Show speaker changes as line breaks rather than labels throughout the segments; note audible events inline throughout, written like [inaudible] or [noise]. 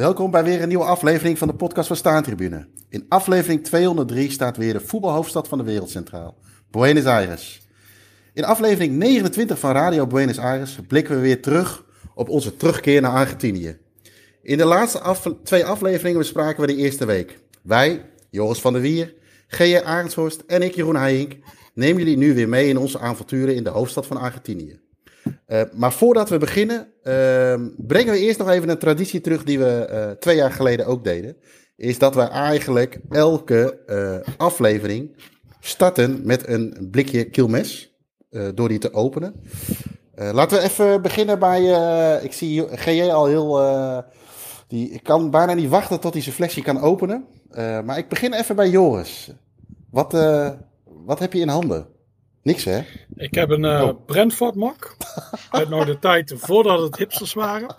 Welkom bij weer een nieuwe aflevering van de podcast van Staantribune. In aflevering 203 staat weer de voetbalhoofdstad van de wereld centraal, Buenos Aires. In aflevering 29 van Radio Buenos Aires blikken we weer terug op onze terugkeer naar Argentinië. In de laatste twee afleveringen bespraken we de eerste week. Wij, Joris van der Wier, G.J. Arendshorst en ik, Jeroen Heijink, nemen jullie nu weer mee in onze avonturen in de hoofdstad van Argentinië. Uh, maar voordat we beginnen, uh, brengen we eerst nog even een traditie terug die we uh, twee jaar geleden ook deden. Is dat we eigenlijk elke aflevering starten met een blikje kilmes. door die te openen. laten we even beginnen bij. ik zie GJ al heel. die ik kan bijna niet wachten tot hij zijn flesje kan openen. maar ik begin even bij Joris. Wat, wat heb je in handen? Niks hè?
Ik heb een uh, oh. Brentford mak. [laughs] Uit nog de tijd voordat het hipsters waren.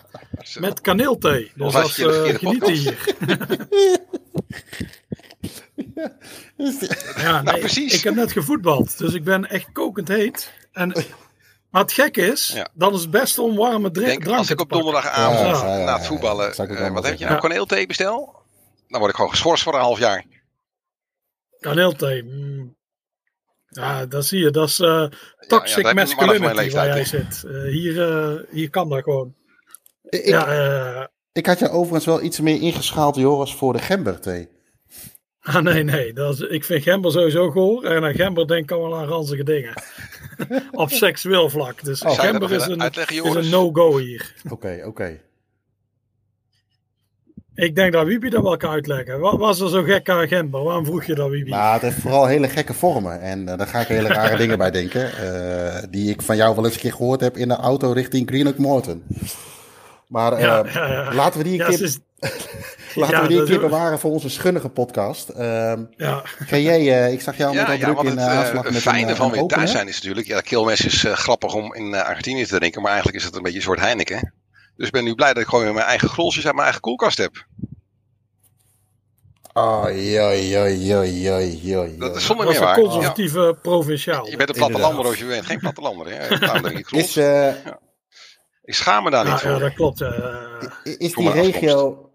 Met kaneelthee. Dus dat uh, genieten hier. [laughs] ja, nou, precies. Ik heb net gevoetbald. Dus ik ben echt kokend heet. En, [laughs] maar het gekke is, ja. dan is het best om warme drank
Als ik op donderdagavond ja, ja, na het voetballen... Uh, wat heb je nou? Kaneelthee bestel? Dan word ik gewoon geschorst voor een half jaar.
Kaneelthee. Mm. Ja, dat zie je. Dat is uh, toxic ja, masculinity waar jij zit. Uh, hier, uh, hier kan dat gewoon.
Ik, ja, ik had je overigens wel iets meer ingeschaald, Joris, voor de gemberthee.
Ah, nee, nee. Dat is, ik vind gember sowieso goor. En aan gember denk ik al aan ranzige dingen. [laughs] Op seksueel vlak. Dus oh, gember is een, is een no-go hier.
Oké, oké.
Ik denk dat Wiebe dat wel kan uitleggen. Wat was er zo gek aan Gember? Waarom vroeg je dat, Wiebe?
Nou, het heeft vooral hele gekke vormen. En uh, daar ga ik hele rare dingen bij denken. Uh, die ik van jou wel eens een keer gehoord heb in de auto richting Greenock Morton. Maar uh, ja, ja, laten we die een [laughs] keer... Is... Laten we die een keer bewaren voor onze schunnige podcast. Uh, ja. jij, ik zag jou met ja, druk in uh, aanslag met
Het fijne van weer thuis zijn is natuurlijk... Ja, Kilmes is grappig om in Argentinië te drinken. Maar eigenlijk is het een beetje een soort Heineken. Dus ik ben nu blij dat ik gewoon weer mijn eigen grolsjes uit mijn eigen koelkast heb.
Oh, joi, joi, joi, joi, joi.
Dat is zonder meer waar.
een conservatieve ja. provinciaal.
Je bent een plattelander als je bent. Geen plattelander. Hè? [laughs] is, uh, Ik schaam me daar niet voor.
Ja, dat klopt. Uh,
is die regio...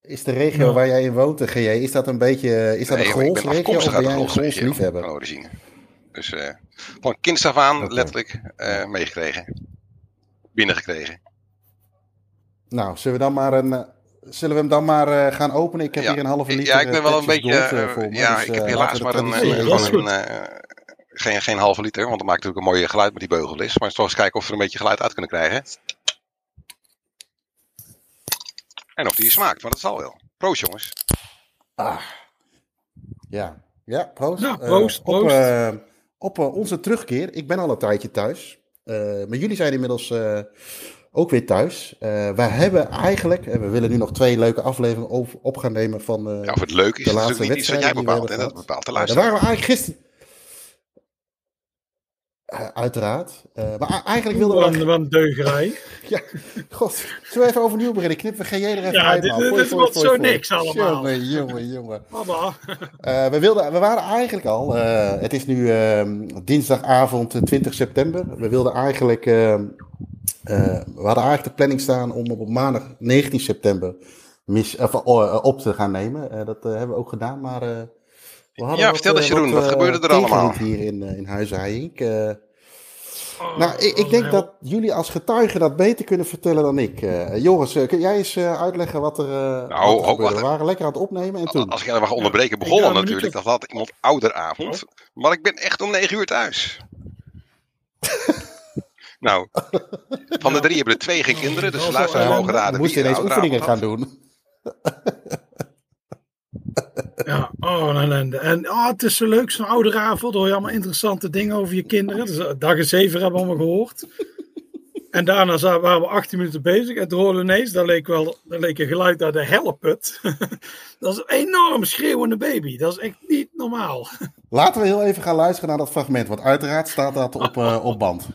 Is de regio waar jij in woont, GJ, is dat een beetje is dat nee, een golfsregio of ben jij een golfsliefhebber? Van origine.
Dus uh, van kinds af aan okay. letterlijk uh, meegekregen. Binnengekregen.
Nou, zullen we dan maar een. Eh, zullen we hem dan maar uh, gaan openen? Ik heb hier een halve liter.
Ja, ik ben wel een beetje. Uh, voor me, ja, dus, ik heb helaas maar een, een, geen, geen halve liter, want dat maakt natuurlijk een mooie geluid met die beugelis. Maar toch eens kijken of we er een beetje geluid uit kunnen krijgen. En of die smaakt, maar dat zal wel. Proost, jongens.
Ah. Ja, ja proost.
Ja, proost, proost.
Op, op onze terugkeer. Ik ben al een tijdje thuis. maar jullie zijn inmiddels ook weer thuis. Uh, wij hebben eigenlijk, en we willen nu nog twee leuke afleveringen over, op gaan nemen van uh,
ja, of het leuk is, de laatste is niet iets wat jij bepaalt. Hè? Dat bepaalt de luisteraar.
daar waren we eigenlijk gisteren... Uh, uiteraard. maar eigenlijk wilden
we... Wat een deugerij. [laughs]
ja, god. Zullen we even overnieuw beginnen? Knippen we GJ er even
ja, dit, dit wordt zo niks allemaal.
Jongen, jongen, jongen. [laughs] we, wilden, we waren eigenlijk al... het is nu ehm, dinsdagavond 20 september. We wilden eigenlijk ehm, uh, we hadden eigenlijk de planning staan om op maandag 19 september mis, uh, op te gaan nemen. Uh, dat hebben we ook gedaan, maar we
hadden Ja, vertel eens Jeroen, wat, wat gebeurde er allemaal?
hier in, in Huizen Oh, nou, ik, ik denk dat jullie als getuigen dat beter kunnen vertellen dan ik. Uh, Joris, kun jij eens uh, uitleggen wat er, uh, nou, wat er We waren lekker aan het opnemen en toen...
Als ik even mag onderbreken, begonnen natuurlijk. Dat had iemand ouderavond. Maar ik ben echt om negen uur thuis. [laughs] Nou, [laughs] van de drie hebben er twee geen kinderen, dus de luisteraars mogen raden.
We moesten ineens oefeningen gaan doen. [laughs]
Ja, oh, een ellende. En oh, het is zo leuk, zo'n ouderavond. hoor je allemaal interessante dingen over je kinderen. Dus, eh, dag en zeven hebben we allemaal gehoord. En daarna waren we 18 minuten bezig. En toen hoorden ineens, dat leek, wel, dat leek een geluid uit de helleput. [laughs] dat is een enorm schreeuwende baby. Dat is echt niet normaal.
Laten we heel even gaan luisteren naar dat fragment. Want uiteraard staat dat op, uh, op band.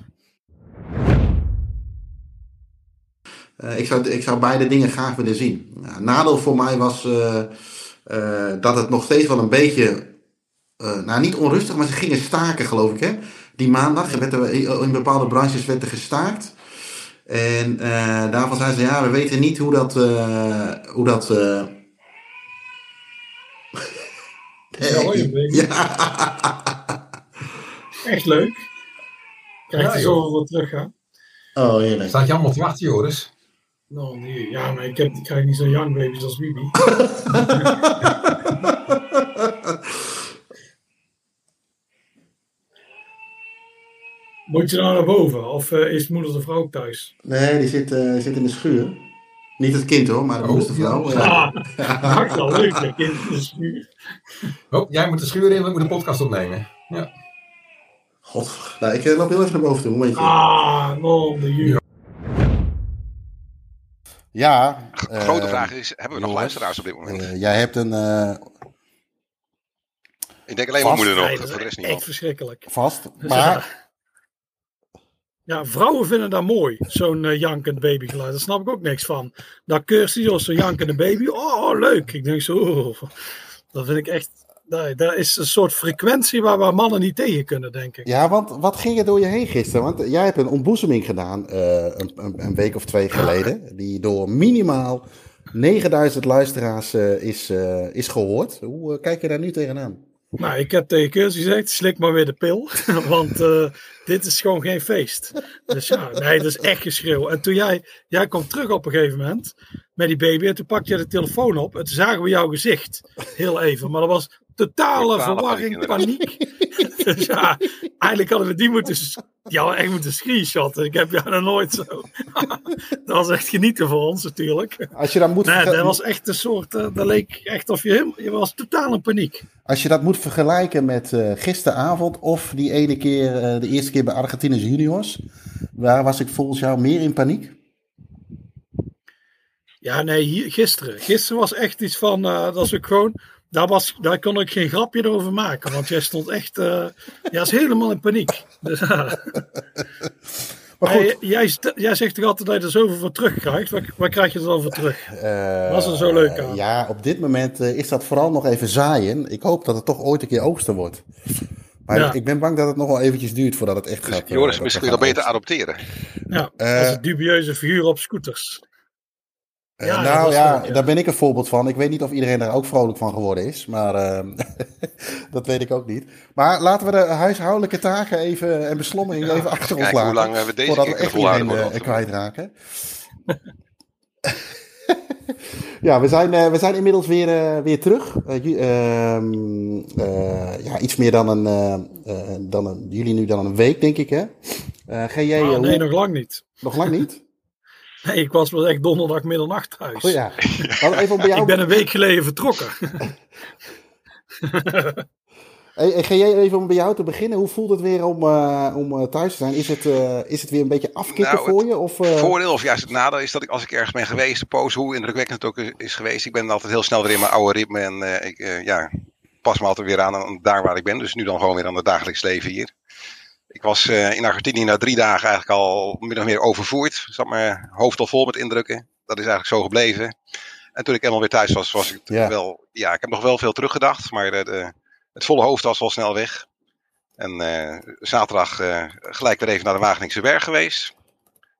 Ik, zou, ik zou beide dingen graag willen zien. Nou, nadeel voor mij was uh, uh, dat het nog steeds wel een beetje, nou niet onrustig, maar ze gingen staken geloof ik hè. Die maandag werd er, in bepaalde branches werd er gestaakt. En daarvan zei ze, ja, we weten niet hoe dat... hoe dat [laughs]
nee. Ja, [laughs] Echt leuk. Krijg je ja, zoveel voor terug, hè?
Oh, heerlijk.
Staat je allemaal te wachten, Joris?
Nou, nee. Ja, maar ik, heb, ik krijg niet zo'n young baby's als Bibi. [laughs] Moet je nou naar boven? Of uh, is moeder de vrouw thuis?
Nee, die zit, uh, zit in de schuur. Niet het kind hoor, maar de moeder de vrouw.
Ja, ja. wel leuk, dat kind in de schuur.
Oh, jij moet de schuur in, we moeten de podcast opnemen. Ja.
God, nou, ik eh, loop heel even naar boven toe, momentje.
Ah, non de jury.
Ja.
Grote uh, vraag is, hebben we nog luisteraars op dit moment? Uh,
jij hebt een... Uh,
ik denk alleen maar moeder nog, voor de rest niet.
Echt verschrikkelijk.
Vast, [laughs] maar...
Ja, vrouwen vinden dat mooi, zo'n uh, jankend babygeluid. Daar snap ik ook niks van. Dat als zo'n jankende baby. Oh, leuk. Ik denk zo, oh, dat vind ik echt Nee, dat is een soort frequentie waar we mannen niet tegen kunnen, denk ik.
Ja, want wat ging er door je heen gisteren? Want jij hebt een ontboezeming gedaan uh, een, een, week of twee geleden. Die door minimaal 9000 luisteraars uh, is, uh, is gehoord. Hoe kijk je daar nu tegenaan?
Nou, ik heb tegen Keurs gezegd, slik maar weer de pil. [laughs] Want dit is gewoon geen feest. Dus ja, nee, dat is echt geschreeuw. En toen jij, jij komt terug op een gegeven moment met die baby. En toen pak je de telefoon op. En toen zagen we jouw gezicht. Heel even. Maar dat was totale verwarring, paniek. dus [laughs] ja, eigenlijk hadden we die moeten, ja, echt moeten screenshotten. Ik heb jou nog nooit zo. [laughs] dat was echt genieten voor ons natuurlijk.
Als je dat moet
nee, dat was echt een soort, uh, dat leek echt of je helemaal, je was totaal in paniek.
Als je dat moet vergelijken met uh, gisteravond of die ene keer, uh, de eerste keer bij Argentinos Juniors. Waar was ik volgens jou meer in paniek?
Ja, nee, hier, gisteren. Gisteren was echt iets van, dat was ook gewoon daar, was, daar kon ik geen grapje over maken, want jij stond echt, uh, jij was helemaal in paniek. [laughs] Dus, maar goed. Jij, jij, zegt toch altijd dat je er zoveel voor terugkrijgt. Waar, waar krijg je er dan voor terug? Uh, Was er zo leuk aan?
Ja, op dit moment uh, is dat vooral nog even zaaien. Ik hoop dat het toch ooit een keer oogsten wordt. Maar ja. ik ben bang dat het nog wel eventjes duurt voordat het echt dus gaat.
Joris, misschien dat beter adopteren.
Ja, als een dubieuze figuur op scooters.
Eh, ja, nou ja, daar ben ik een voorbeeld van. Ik weet niet of iedereen daar ook vrolijk van geworden is, maar uh, [laughs] dat weet ik ook niet. Maar laten we de huishoudelijke taken even en beslommeringen ja, even achter ons laten.
hoe lang we deze
voordat we echt iedereen uh, kwijtraken. [laughs] ja, we zijn, uh, we zijn inmiddels weer, weer terug. Ehm, ja, iets meer dan een, dan een, jullie nu dan een week, denk ik, hè?
GJ, oh, nee, nog lang niet.
Nog lang niet? [laughs]
Nee, ik was wel echt donderdag middernacht thuis.
Oh ja. Even bij jou...
ik ben een week geleden vertrokken. [laughs]
hey, ga jij even om bij jou te beginnen? Hoe voelt het weer om, uh, om uh, thuis te zijn? Is het, uh, is het weer een beetje afkicken nou, voor je? Of,
voordeel of juist het nadeel is dat ik als ik ergens ben geweest, de poos, hoe indrukwekkend het ook is geweest, ik ben altijd heel snel weer in mijn oude ritme en ik ja, pas me altijd weer aan, aan daar waar ik ben. Dus nu dan gewoon weer aan het dagelijks leven hier. Ik was uh, in Argentinië na drie dagen eigenlijk al min of meer overvoerd. Zat mijn hoofd al vol met indrukken. Dat is eigenlijk zo gebleven. En toen ik eenmaal weer thuis was, was ik yeah. wel. Ja, ik heb nog wel veel teruggedacht. Maar de, de, het volle hoofd was wel snel weg. En uh, zaterdag uh, gelijk weer even naar de Wageningse Berg geweest.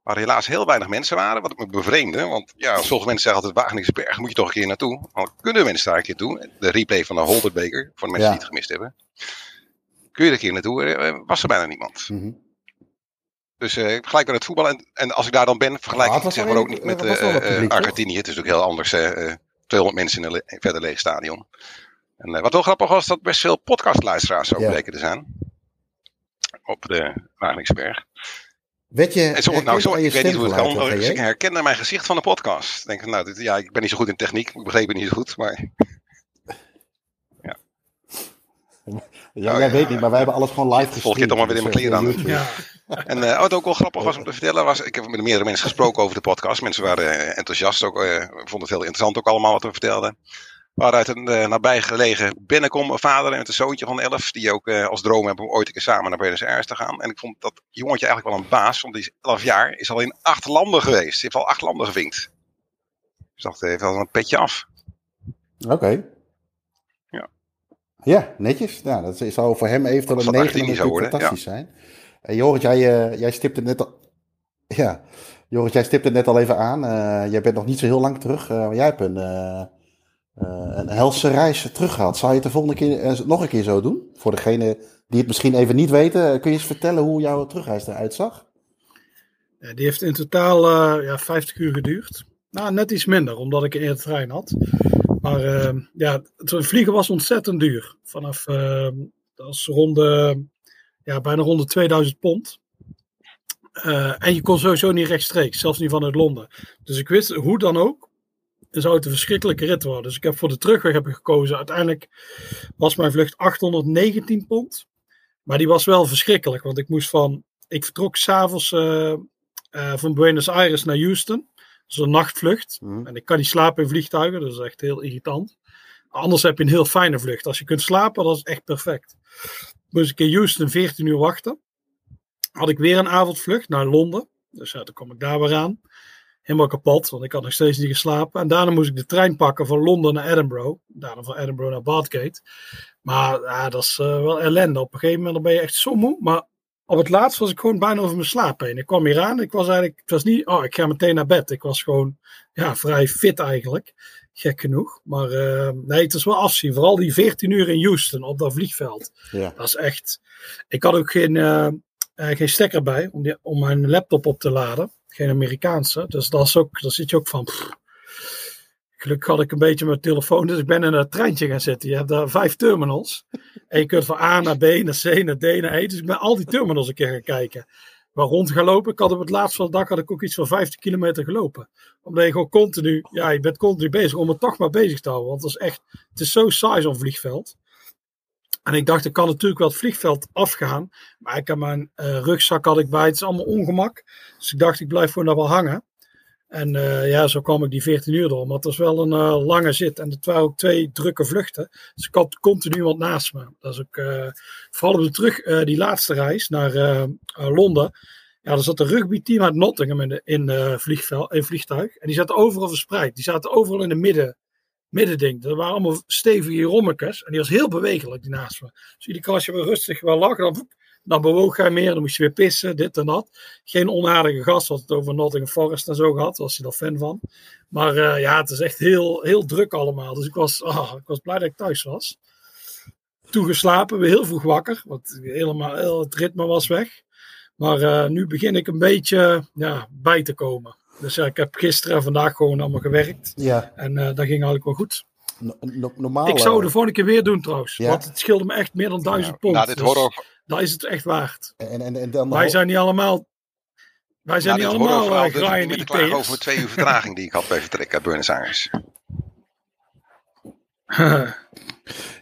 Waar helaas heel weinig mensen waren, wat ik me bevreemde. Want ja, sommige mensen zeggen altijd, Wageningse Berg moet je toch een keer naartoe. Dan kunnen mensen daar een keer toe. De replay van de Holderbeker, voor de mensen ja. die het gemist hebben kun je er een keer naartoe, eh, was er bijna niemand. Mm -hmm. Dus uh, gelijk met het voetbal. En, en als ik daar dan ben, vergelijk ik het zeg maar ook niet met Argentinië. Het is ook heel anders. Uh, 200 mensen in een verder leeg stadion. En wat wel grappig was, dat best veel podcastluisteraars ook ja. bleken te zijn. Op de Wageningsberg.
Weet je, en
zo, nou, zo, ik weet niet hoe het kan. ik herkende mijn gezicht van de podcast. Denk, nou, dit, ja, ik ben niet zo goed in techniek. Ik begreep het niet zo goed, maar... [laughs]
Ja, jij weet niet, maar wij hebben alles gewoon live
gestreamd. Volg je het allemaal weer in mijn
dus,
kleren aan. Ja. En uh, wat ook wel grappig was om te vertellen, was, ik heb met meerdere mensen gesproken over de podcast. Mensen waren uh, enthousiast, ook, uh, vonden het heel interessant ook allemaal wat we vertelden. Waaruit een uh, nabijgelegen binnenkom, een vader en een zoontje van elf, die ook als droom hebben om ooit een keer samen naar Buenos Aires te gaan. En ik vond dat jongetje eigenlijk wel een baas, want die is elf jaar, is al in acht landen geweest. Die heeft al acht landen gevinkt. Dus dat heeft wel een petje af.
Oké. Okay. Ja, netjes. Nou, dat zou voor hem eventueel een 9 natuurlijk fantastisch ja. zijn. Uh, Jorrit, jij, uh, jij stipte net al... Ja, Joris, jij stipt het net al even aan. Uh, jij bent nog niet zo heel lang terug. Uh, maar jij hebt een, uh, een helse reis terug gehad. Zou je het de volgende keer nog een keer zo doen? Voor degene die het misschien even niet weten, kun je eens vertellen hoe jouw terugreis eruit zag?
Ja, die heeft in totaal ja, 50 uur geduurd. Nou, net iets minder, omdat ik een eerder trein had. Maar ja, het vliegen was ontzettend duur. Vanaf, dat was rond de, ja, bijna rond de 2000 pond. Uh, en je kon sowieso niet rechtstreeks, zelfs niet vanuit Londen. Dus ik wist hoe dan ook, zou het een verschrikkelijke rit worden. Dus ik heb voor de terugweg heb ik gekozen. Uiteindelijk was mijn vlucht 819 pond. Maar die was wel verschrikkelijk, want ik moest van. Ik vertrok s'avonds uh, uh, van Buenos Aires naar Houston. Dat is een nachtvlucht. Mm. En ik kan niet slapen in vliegtuigen, dat is echt heel irritant. Anders heb je een heel fijne vlucht. Als je kunt slapen, dat is echt perfect. Moest ik in Houston 14 uur wachten had ik weer een avondvlucht naar Londen. Dus ja, dan kom ik daar weer aan. Helemaal kapot, want ik had nog steeds niet geslapen. En daarna moest ik de trein pakken van Londen naar Edinburgh. Daarna van Edinburgh naar Bathgate. Maar ja, dat is uh, wel ellende. Op een gegeven moment ben je echt zo moe. Maar op het laatst was ik gewoon bijna over mijn slaap heen. Ik kwam hier aan. Ik was eigenlijk, het was niet, oh, ik ga meteen naar bed. Ik was gewoon, ja, vrij fit eigenlijk. Gek genoeg. Maar uh, nee, het is wel afzien. Vooral die 14 uur in Houston op dat vliegveld. Ja. Dat is echt. Ik had ook geen, uh, uh, geen stekker bij om, die, om mijn laptop op te laden. Geen Amerikaanse. Dus dat is ook, daar zit je ook van. Pff. Gelukkig had ik een beetje mijn telefoon, dus ik ben in een treintje gaan zitten. Je hebt daar vijf terminals. En je kunt van A naar B, naar C, naar D, naar E. Dus ik ben al die terminals een keer gaan kijken. Waar rond gaan lopen. Ik had op het laatst van de dag had ik ook iets van 15 kilometer gelopen. Omdat je gewoon continu, ja, je bent continu bezig om het toch maar bezig te houden. Want het is echt, het is zo saai zo'n vliegveld. En ik dacht, ik kan natuurlijk wel het vliegveld afgaan. Maar ik heb mijn uh, rugzak had ik bij. Het is allemaal ongemak. Dus ik dacht, ik blijf gewoon daar wel hangen. En uh, ja, zo kwam ik die 14 uur door. Maar het was wel een uh, lange zit. En het waren ook twee drukke vluchten. Dus ik had continu iemand naast me. Dat is ook, vooral op de terug, die laatste reis naar Londen. Ja, er zat een rugbyteam uit Nottingham in, de, in, vliegtuig. En die zaten overal verspreid. Die zaten overal in de midden middending. Dat waren allemaal stevige rommekes. En die was heel bewegelijk, die naast me. Dus iedere keer als je rustig wel lag, dan, dan bewoog hij meer. Dan moest je weer pissen, dit en dat. Geen onaardige gast, wat het over Nottingham Forest en zo gehad. Was je daar fan van. Maar uh, ja, het is echt heel, heel druk allemaal. Dus ik was, oh, ik was blij dat ik thuis was. Toen geslapen, weer heel vroeg wakker. Want helemaal, heel, het ritme was weg. Maar uh, nu begin ik een beetje ja, bij te komen. Dus ja, ik heb gisteren en vandaag gewoon allemaal gewerkt. Ja. En uh, dat ging eigenlijk wel goed.
No normaal,
ik zou de volgende keer weer doen trouwens. Ja? Want het scheelde me echt meer dan duizend pond.
Nou, dit dus horror...
Dat is het echt waard.
En, en, en dan
wij zijn niet allemaal... Wij zijn nou, niet allemaal uh, graaien
Ik klaar over twee uur vertraging die ik had bij vertrek uit Buenos Aires. [laughs]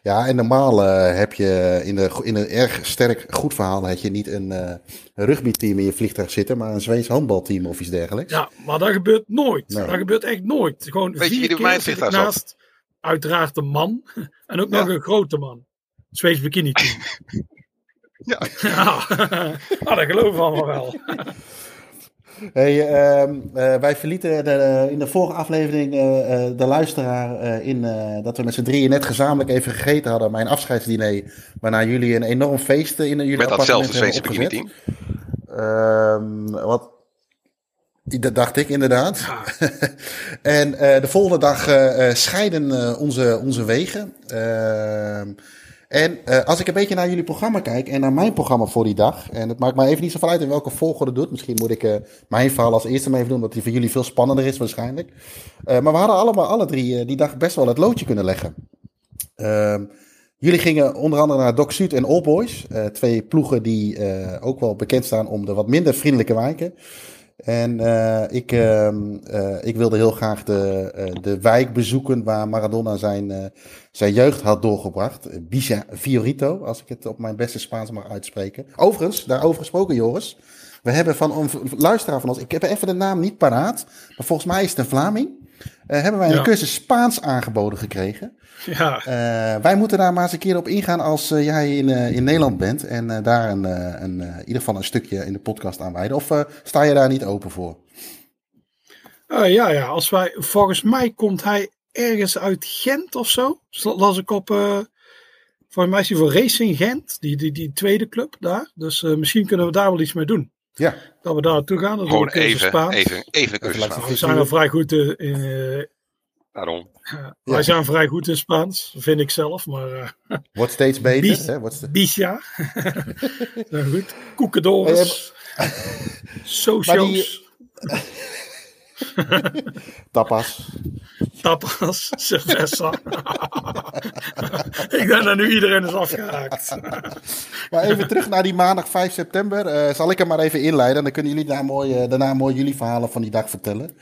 Ja, en normaal uh, heb je in, de, in een erg sterk goed verhaal heb je niet een uh, rugbyteam in je vliegtuig zitten, maar een Zweeds handbalteam of iets dergelijks.
Ja, maar dat gebeurt nooit. Nee. Dat gebeurt echt nooit. Gewoon
Weet
vier
je wie
keer
mijn
zit ik
vliegtuig
naast uiteraard een man [laughs] en ook nog een grote man. Zweeds bikini team. [laughs]
Ja. [laughs]
ja, ah, dat geloven we allemaal wel. [laughs]
Hey, ehm, eh, wij verlieten de, eh, in de vorige aflevering eh, eh, de luisteraar eh, in eh, dat we met z'n drieën net gezamenlijk even gegeten hadden. Mijn afscheidsdiner. Waarna jullie een enorm feest in jullie
Met
appartement
datzelfde Zweedse
hebben
bikini team.
Ehm, wat, dat dacht ik inderdaad.
Ja. [laughs]
en eh, de volgende dag eh, eh, scheiden eh, onze, onze wegen. Ehm, en eh, als ik een beetje naar jullie programma kijk en naar mijn programma voor die dag. En het maakt mij even niet zoveel uit in welke volgorde doet. Misschien moet ik eh, mijn verhaal als eerste maar even doen, omdat die voor jullie veel spannender is waarschijnlijk. Eh, maar we hadden allemaal, alle drie, die dag best wel het loodje kunnen leggen. Ehm, jullie gingen onder andere naar Doc Sud en All Boys. twee ploegen die ook wel bekend staan om de wat minder vriendelijke wijken. En eh, ik, ehm, eh, ik wilde heel graag de, eh, de wijk bezoeken waar Maradona zijn, zijn jeugd had doorgebracht. Bisa Fiorito, als ik het op mijn beste Spaans mag uitspreken. Overigens, daarover gesproken Joris. We hebben van een luisteraar van ons, ik heb even de naam niet paraat, maar volgens mij is het een Vlaming. Eh, hebben wij een
Ja.
cursus Spaans aangeboden gekregen.
Ja,
Eh, wij moeten daar maar eens een keer op ingaan als eh, jij in, in Nederland bent. En daar een, een, in ieder geval een stukje in de podcast aan wijden. Of sta je daar niet open voor?
Ja, ja, als wij, volgens mij komt hij ergens uit Gent of zo. Sla- Las ik op, eh volgens mij is hij voor Racing Gent, die, die, die tweede club daar. Dus misschien kunnen we daar wel iets mee doen.
Ja.
Dat we daar naartoe gaan. Dat
Gewoon
we
even,
Spaans.
even, even een
Even
cursus Spaans.
We zijn al vrij goed in, in, eh,
Daarom.
wij zijn vrij goed in Spaans, vind ik zelf. Maar eh
Wordt steeds beter. Hè? Wordt
Bisha. nou [laughs] goed. Koekendores. Socios. [laughs]
Tapas.
Tapas. Cerveza. ik denk dat nu iedereen is afgehaakt.
Maar even terug naar die maandag 5 september. Eh, zal ik hem maar even inleiden. Dan kunnen jullie daar mooi, eh, daarna mooi jullie verhalen van die dag vertellen.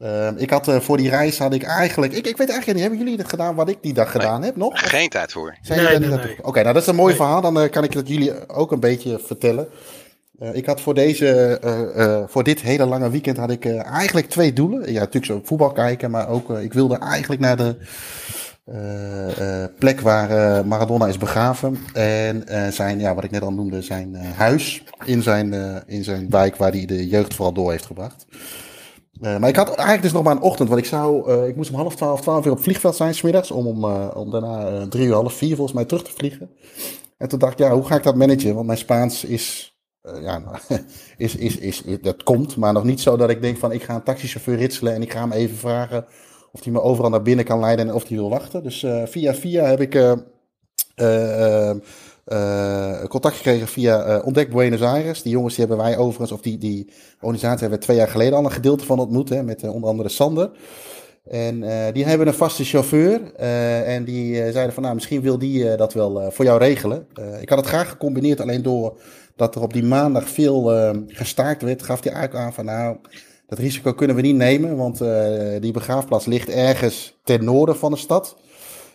Ehm, ik had eh, voor die reis had ik eigenlijk. Ik, ik weet eigenlijk niet, hebben jullie het gedaan wat ik die dag gedaan heb nog?
Geen tijd voor.
Nee, nee?
Oké, nou dat is een mooi verhaal. Dan kan ik het jullie ook een beetje vertellen. Eh, ik had voor, deze, eh, eh, voor dit hele lange weekend had ik eigenlijk twee doelen. Ja, natuurlijk zo voetbal kijken, maar ook ik wilde eigenlijk naar de plek waar Maradona is begraven. En zijn, ja, wat ik net al noemde, zijn huis in zijn, in zijn wijk waar hij de jeugd vooral door heeft gebracht. Maar ik had eigenlijk dus nog maar een ochtend, want ik zou, ik moest om half twaalf, twaalf uur op vliegveld zijn smiddags, om, om, om daarna drie uur, half vier volgens mij terug te vliegen. En toen dacht ik, ja, hoe ga ik dat managen? Want mijn Spaans is, eh, ja, nou, [laughs] is, is, is, dat komt, maar nog niet zo dat ik denk van, ik ga een taxichauffeur ritselen en ik ga hem even vragen of hij me overal naar binnen kan leiden en of hij wil wachten. Dus eh, via via heb ik eh, contact gekregen via Ontdek Buenos Aires. Die jongens die hebben wij overigens, of die, die organisatie hebben we twee jaar geleden al een gedeelte van ontmoet, hè, met onder andere Sander. En die hebben een vaste chauffeur. en die zeiden van, nou, misschien wil die dat wel voor jou regelen. Ik had het graag gecombineerd, alleen door dat er op die maandag veel eh, gestaakt werd, gaf hij eigenlijk aan van, nou, dat risico kunnen we niet nemen, want eh, die begraafplaats ligt ergens ten noorden van de stad.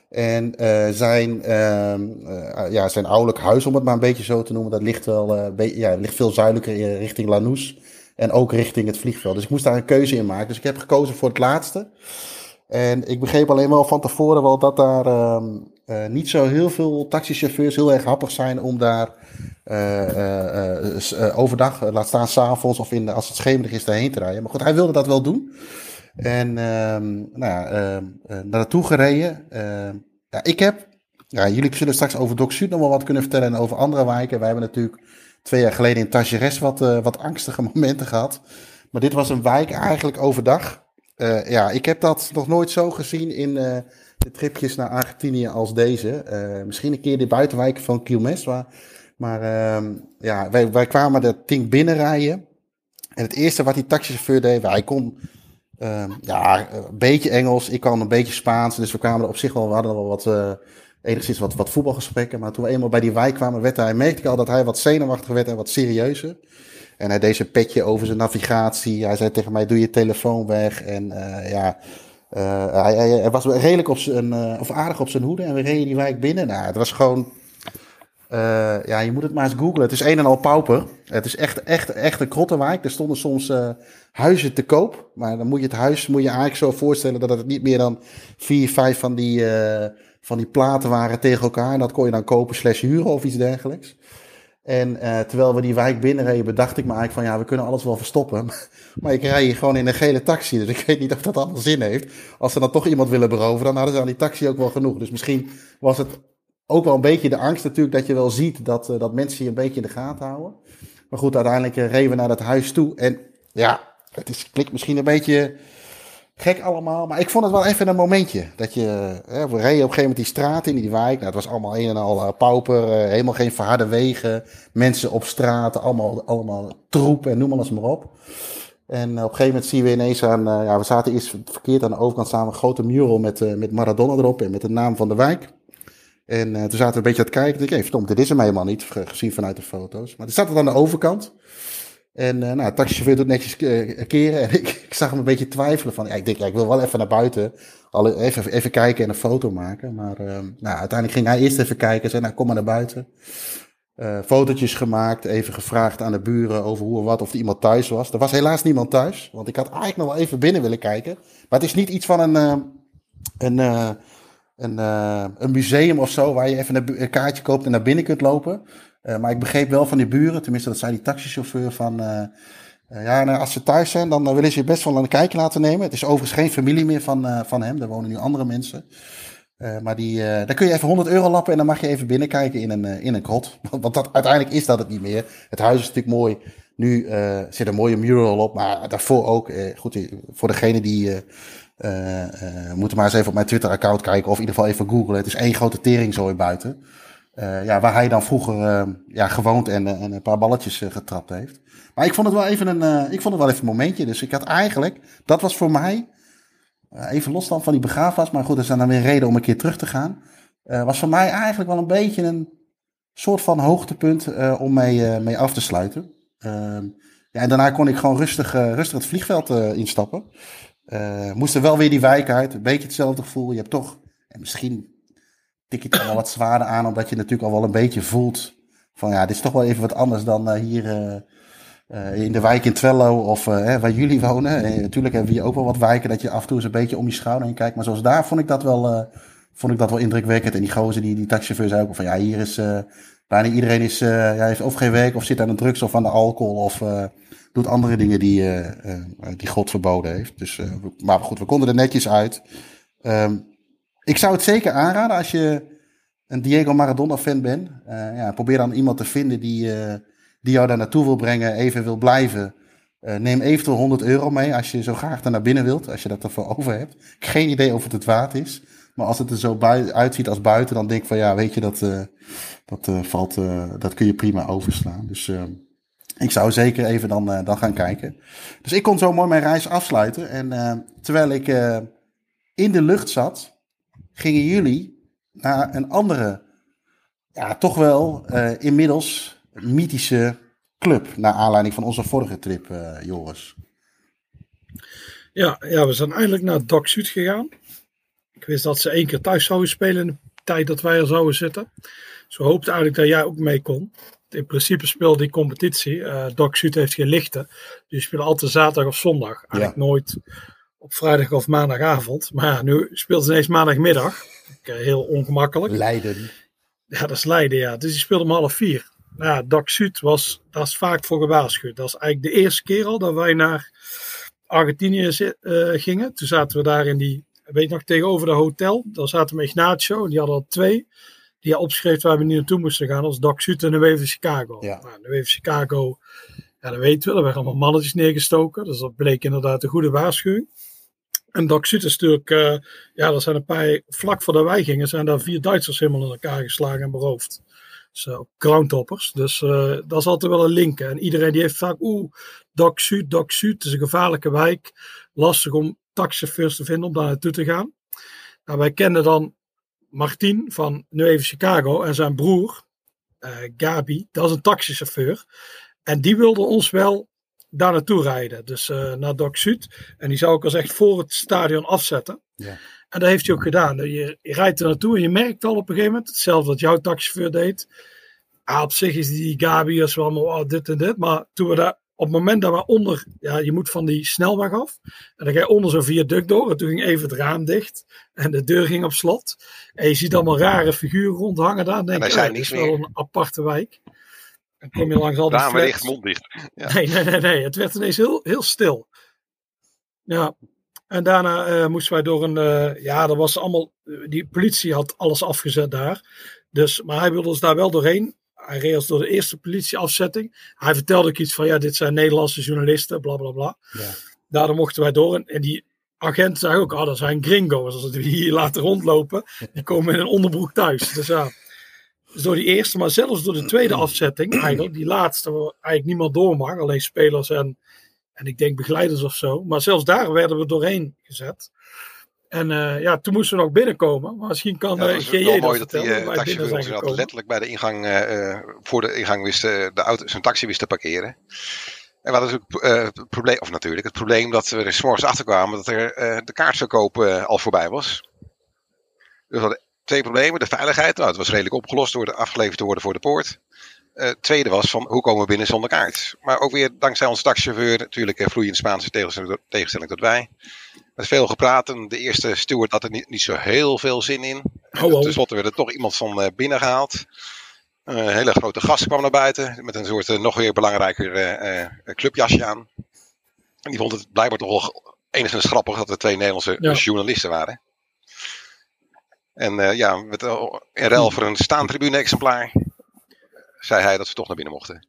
En eh, zijn, ehm, eh, ja, zijn ouderlijk huis, om het maar een beetje zo te noemen, dat ligt wel ja, ligt veel zuidelijker richting Lanús. En ook richting het vliegveld. Dus ik moest daar een keuze in maken. Dus ik heb gekozen voor het laatste. En ik begreep alleen wel van tevoren wel dat daar ehm, eh, niet zo heel veel taxichauffeurs heel erg happig zijn om daar eh, eh, overdag, laat staan s'avonds of in, de- als het schemerig is, daarheen te rijden. Maar goed, hij wilde dat wel doen. En ehm, nou ja, ehm, eh, naar naartoe gereden. Ehm, ja, ik heb, ja, jullie zullen straks over Doc Sud nog wel wat kunnen vertellen en over andere wijken. Wij hebben natuurlijk twee jaar geleden in Tageres wat, wat angstige [laughs] momenten gehad. Maar dit was een wijk eigenlijk overdag. Ja, ik heb dat nog nooit zo gezien in de tripjes naar Argentinië als deze. Eh, misschien een keer de buitenwijken van Quilmes. Maar, ehm, ja, wij, wij kwamen dat ding binnenrijden. En het eerste wat die taxichauffeur deed, hij kon ehm, ja, een beetje Engels, ik kan een beetje Spaans. Dus we kwamen er op zich wel, we hadden wel wat, eh, enigszins wat, wat voetbalgesprekken. Maar toen we eenmaal bij die wijk kwamen, werd hij, merkte ik al dat hij wat zenuwachtiger werd en wat serieuzer. En hij deed zijn petje over zijn navigatie. Hij zei tegen mij, doe je telefoon weg. En eh, ja, eh, hij, was redelijk op zijn, eh, of aardig op zijn hoede. En we reden die wijk binnen. Nou, het was gewoon... eh, ja, je moet het maar eens googlen. Het is een en al pauper. Het is echt, echt, echt een krottenwijk. Er stonden soms huizen te koop. Maar dan moet je het huis moet je eigenlijk zo voorstellen dat het niet meer dan vier, vijf van die, van die platen waren tegen elkaar. En dat kon je dan kopen slash huren of iets dergelijks. En eh, terwijl we die wijk binnenreden, bedacht ik me eigenlijk van ja, we kunnen alles wel verstoppen. [laughs] Maar ik rij hier gewoon in een gele taxi, dus ik weet niet of dat allemaal zin heeft. Als ze dan toch iemand willen beroven, dan hadden ze aan die taxi ook wel genoeg. Dus misschien was het ook wel een beetje de angst natuurlijk dat je wel ziet dat, eh, dat mensen je een beetje in de gaten houden. Maar goed, uiteindelijk eh, reden we naar dat huis toe. En ja, het is, klinkt misschien een beetje gek allemaal. Maar ik vond het wel even een momentje. Dat je, hè, we reden op een gegeven moment die straat in, die wijk. Nou, het was allemaal een en al eh, pauper. eh, helemaal geen verharde wegen. Mensen op straat. Allemaal, allemaal troep en noem alles maar op. En eh, op een gegeven moment zien we ineens aan... ja, we zaten eerst verkeerd aan de overkant samen een grote mural met, met Maradona erop. En met de naam van de wijk. En toen zaten we een beetje aan het kijken. Ik dacht, hey, dit is hem helemaal niet, ge- gezien vanuit de foto's. Maar het zat er aan de overkant. En eh nou, taxichauffeur doet netjes eh, keren. [laughs] En ik, ik zag hem een beetje twijfelen van, ja, ik denk, ik wil wel even naar buiten. Even, even kijken en een foto maken. Maar eh, nou, uiteindelijk ging hij eerst even kijken. en Zei, nou, kom maar naar buiten. Eh fotootjes gemaakt, even gevraagd aan de buren over hoe en wat, of er iemand thuis was. Er was helaas niemand thuis, want ik had eigenlijk nog wel even binnen willen kijken. Maar het is niet iets van een, een, een, een museum of zo, waar je even een kaartje koopt en naar binnen kunt lopen. Eh, maar ik begreep wel van die buren, tenminste dat zei die taxichauffeur, van... eh, eh, ja, nou, als ze thuis zijn, dan willen ze je best wel een kijkje laten nemen. Het is overigens geen familie meer van, van hem, er wonen nu andere mensen. Eh, maar die, daar kun je even 100 euro lappen en dan mag je even binnenkijken in een, in een grot. [laughs] Want dat, uiteindelijk is dat het niet meer. Het huis is natuurlijk mooi, Nu uh, zit een mooie mural op, maar daarvoor ook. Uh, goed, voor degene die. Uh, moeten maar eens even op mijn Twitter-account kijken. Of in ieder geval even googlen. Het is één grote tering zo buiten. ja, waar hij dan vroeger ja, gewoond en, en een paar balletjes getrapt heeft. Maar ik vond het wel even een, ik vond het wel even een momentje. Dus ik had eigenlijk. Dat was voor mij. even los dan van die begraafplaats. Maar goed, er zijn dan weer reden om een keer terug te gaan. was voor mij eigenlijk wel een beetje een soort van hoogtepunt om mee, mee af te sluiten. Ehm, ja, en daarna kon ik gewoon rustig, rustig het vliegveld instappen. Moest er wel weer die wijk uit. Een beetje hetzelfde gevoel. Je hebt toch, en misschien tik je het wel wat zwaarder aan, omdat je natuurlijk al wel een beetje voelt van ja, dit is toch wel even wat anders dan hier in de wijk in Twello of waar jullie wonen. natuurlijk hebben we hier ook wel wat wijken dat je af en toe eens een beetje om je schouder heen kijkt. Maar zoals daar vond ik dat wel, vond ik dat wel indrukwekkend. En die gozer, die, die taxichauffeur ook van ja, hier is bijna iedereen is, ja, heeft of geen werk of zit aan de drugs of aan de alcohol of doet andere dingen die, die God verboden heeft. Dus, maar goed, we konden er netjes uit. Um, ik zou het zeker aanraden als je een Diego Maradona fan bent. ja, probeer dan iemand te vinden die, die jou daar naartoe wil brengen, even wil blijven. neem eventueel 100 euro mee als je zo graag daar naar binnen wilt, als je dat ervoor over hebt. Geen idee of het het waard is. Maar als het er zo uitziet als buiten, dan denk ik van ja, weet je, dat, uh, dat, uh, valt, uh, dat kun je prima overslaan. Dus ik zou zeker even dan, dan gaan kijken. Dus ik kon zo mooi mijn reis afsluiten. En terwijl ik in de lucht zat, gingen jullie naar een andere, ja, toch wel inmiddels mythische club. Naar aanleiding van onze vorige trip, Joris.
Ja, ja, we zijn eigenlijk naar Doc Zuid gegaan. Ik wist dat ze één keer thuis zouden spelen in de tijd dat wij er zouden zitten. Zo hoopte eigenlijk dat jij ook mee kon. In principe speelde die competitie. Uh, Doc Zuid heeft geen lichten. Dus je speelt altijd zaterdag of zondag. Eigenlijk nooit op vrijdag of maandagavond. Maar ja, nu speelt ze ineens maandagmiddag. Uh, heel ongemakkelijk.
Leiden.
Ja, dat is Leiden, ja. Dus die speelde om half vier. Nou ja, Doc Zuid was, daar is vaak voor gewaarschuwd. Dat is eigenlijk de eerste keer al dat wij naar Argentinië uh, gingen. Toen zaten we daar in die weet nog, tegenover de hotel. Daar zaten we Ignacio, die hadden al twee. Die opschreef waar we niet naartoe moesten gaan. als Doc Sud en de Chicago.
Ja.
Nou, de Chicago, ja, dat weten we. Er werden allemaal mannetjes neergestoken. Dus dat bleek inderdaad een goede waarschuwing. En Sud is natuurlijk, uh, ja, er zijn een paar, vlak voordat wij gingen, zijn daar vier Duitsers helemaal in elkaar geslagen en beroofd. Zo, crowntoppers. Dus dat is altijd wel een link. En iedereen die heeft vaak, oeh, Doc Sud, Doc het is een gevaarlijke wijk. Lastig om taxichauffeurs te vinden om daar naartoe te gaan. Nou, wij kennen dan Martin van nu even Chicago en zijn broer, uh, Gabi, dat is een taxichauffeur. En die wilde ons wel daar naartoe rijden. Dus uh, naar Doc Zuid. En die zou ik als echt voor het stadion afzetten.
Ja.
En dat heeft hij ook gedaan. Je, je, rijdt er naartoe en je merkt al op een gegeven moment, hetzelfde wat jouw taxichauffeur deed. Ah, op zich is die Gabi is wel oh, dit en dit. Maar toen we daar op het moment dat we onder, ja, je moet van die snelweg af. En dan ga je onder zo'n viaduct door. En toen ging even het raam dicht. En de deur ging op slot. En je ziet allemaal rare figuren rondhangen daar. denk
en
je,
zijn
oh, is
meer.
wel een aparte wijk. Dan kom je langs al die
Ramen
flats.
dicht, mond dicht. Ja.
Nee, nee, nee, nee. Het werd ineens heel, heel stil. Ja. En daarna eh, moesten wij door een. eh, ja, er was allemaal. Die politie had alles afgezet daar. Dus, maar hij wilde ons daar wel doorheen. Hij reed ons door de eerste politieafzetting. Hij vertelde ook iets van: ja, dit zijn Nederlandse journalisten, bla bla bla.
Ja.
Daardoor mochten wij door. En, en die agent zei ook: ah, dat zijn gringo's. Als we die hier laten rondlopen, die komen in een onderbroek thuis. Dus ja. Dus door die eerste, maar zelfs door de tweede afzetting, eigenlijk, die laatste, waar eigenlijk niemand door mag, alleen spelers en, en ik denk begeleiders of zo. Maar zelfs daar werden we doorheen gezet. En eh, ja, toen moesten we nog binnenkomen. Maar misschien kan
Ja, dat
GJ
wel mooi dat die uh,
binnen
taxichauffeur letterlijk bij de ingang, eh, eh, voor de ingang wist eh, de auto, zijn taxi wist te parkeren. En we hadden natuurlijk eh, het probleem, of natuurlijk, het probleem dat we er 's morgens achter kwamen dat er eh, de kaartverkoop eh, al voorbij was. Dus we hadden twee problemen. De veiligheid, nou, het was redelijk opgelost door de afgeleverd te worden voor de poort. Eh, tweede was van hoe komen we binnen zonder kaart. Maar ook weer dankzij onze taxichauffeur, natuurlijk eh, vloeiend Spaanse tegenstelling, tegenstelling tot wij. Met veel gepraat en de eerste steward had er niet, niet zo heel veel zin in.
Ho, ho.
Ten slotte werd er toch iemand van eh, binnen gehaald. Een hele grote gast kwam naar buiten met een soort nog weer belangrijker clubjasje aan. En die vond het blijkbaar toch wel enigszins grappig dat er twee Nederlandse
Ja.
journalisten waren. En eh, ja, met, eh, in ruil voor een staantribune-exemplaar zei hij dat ze toch naar binnen mochten.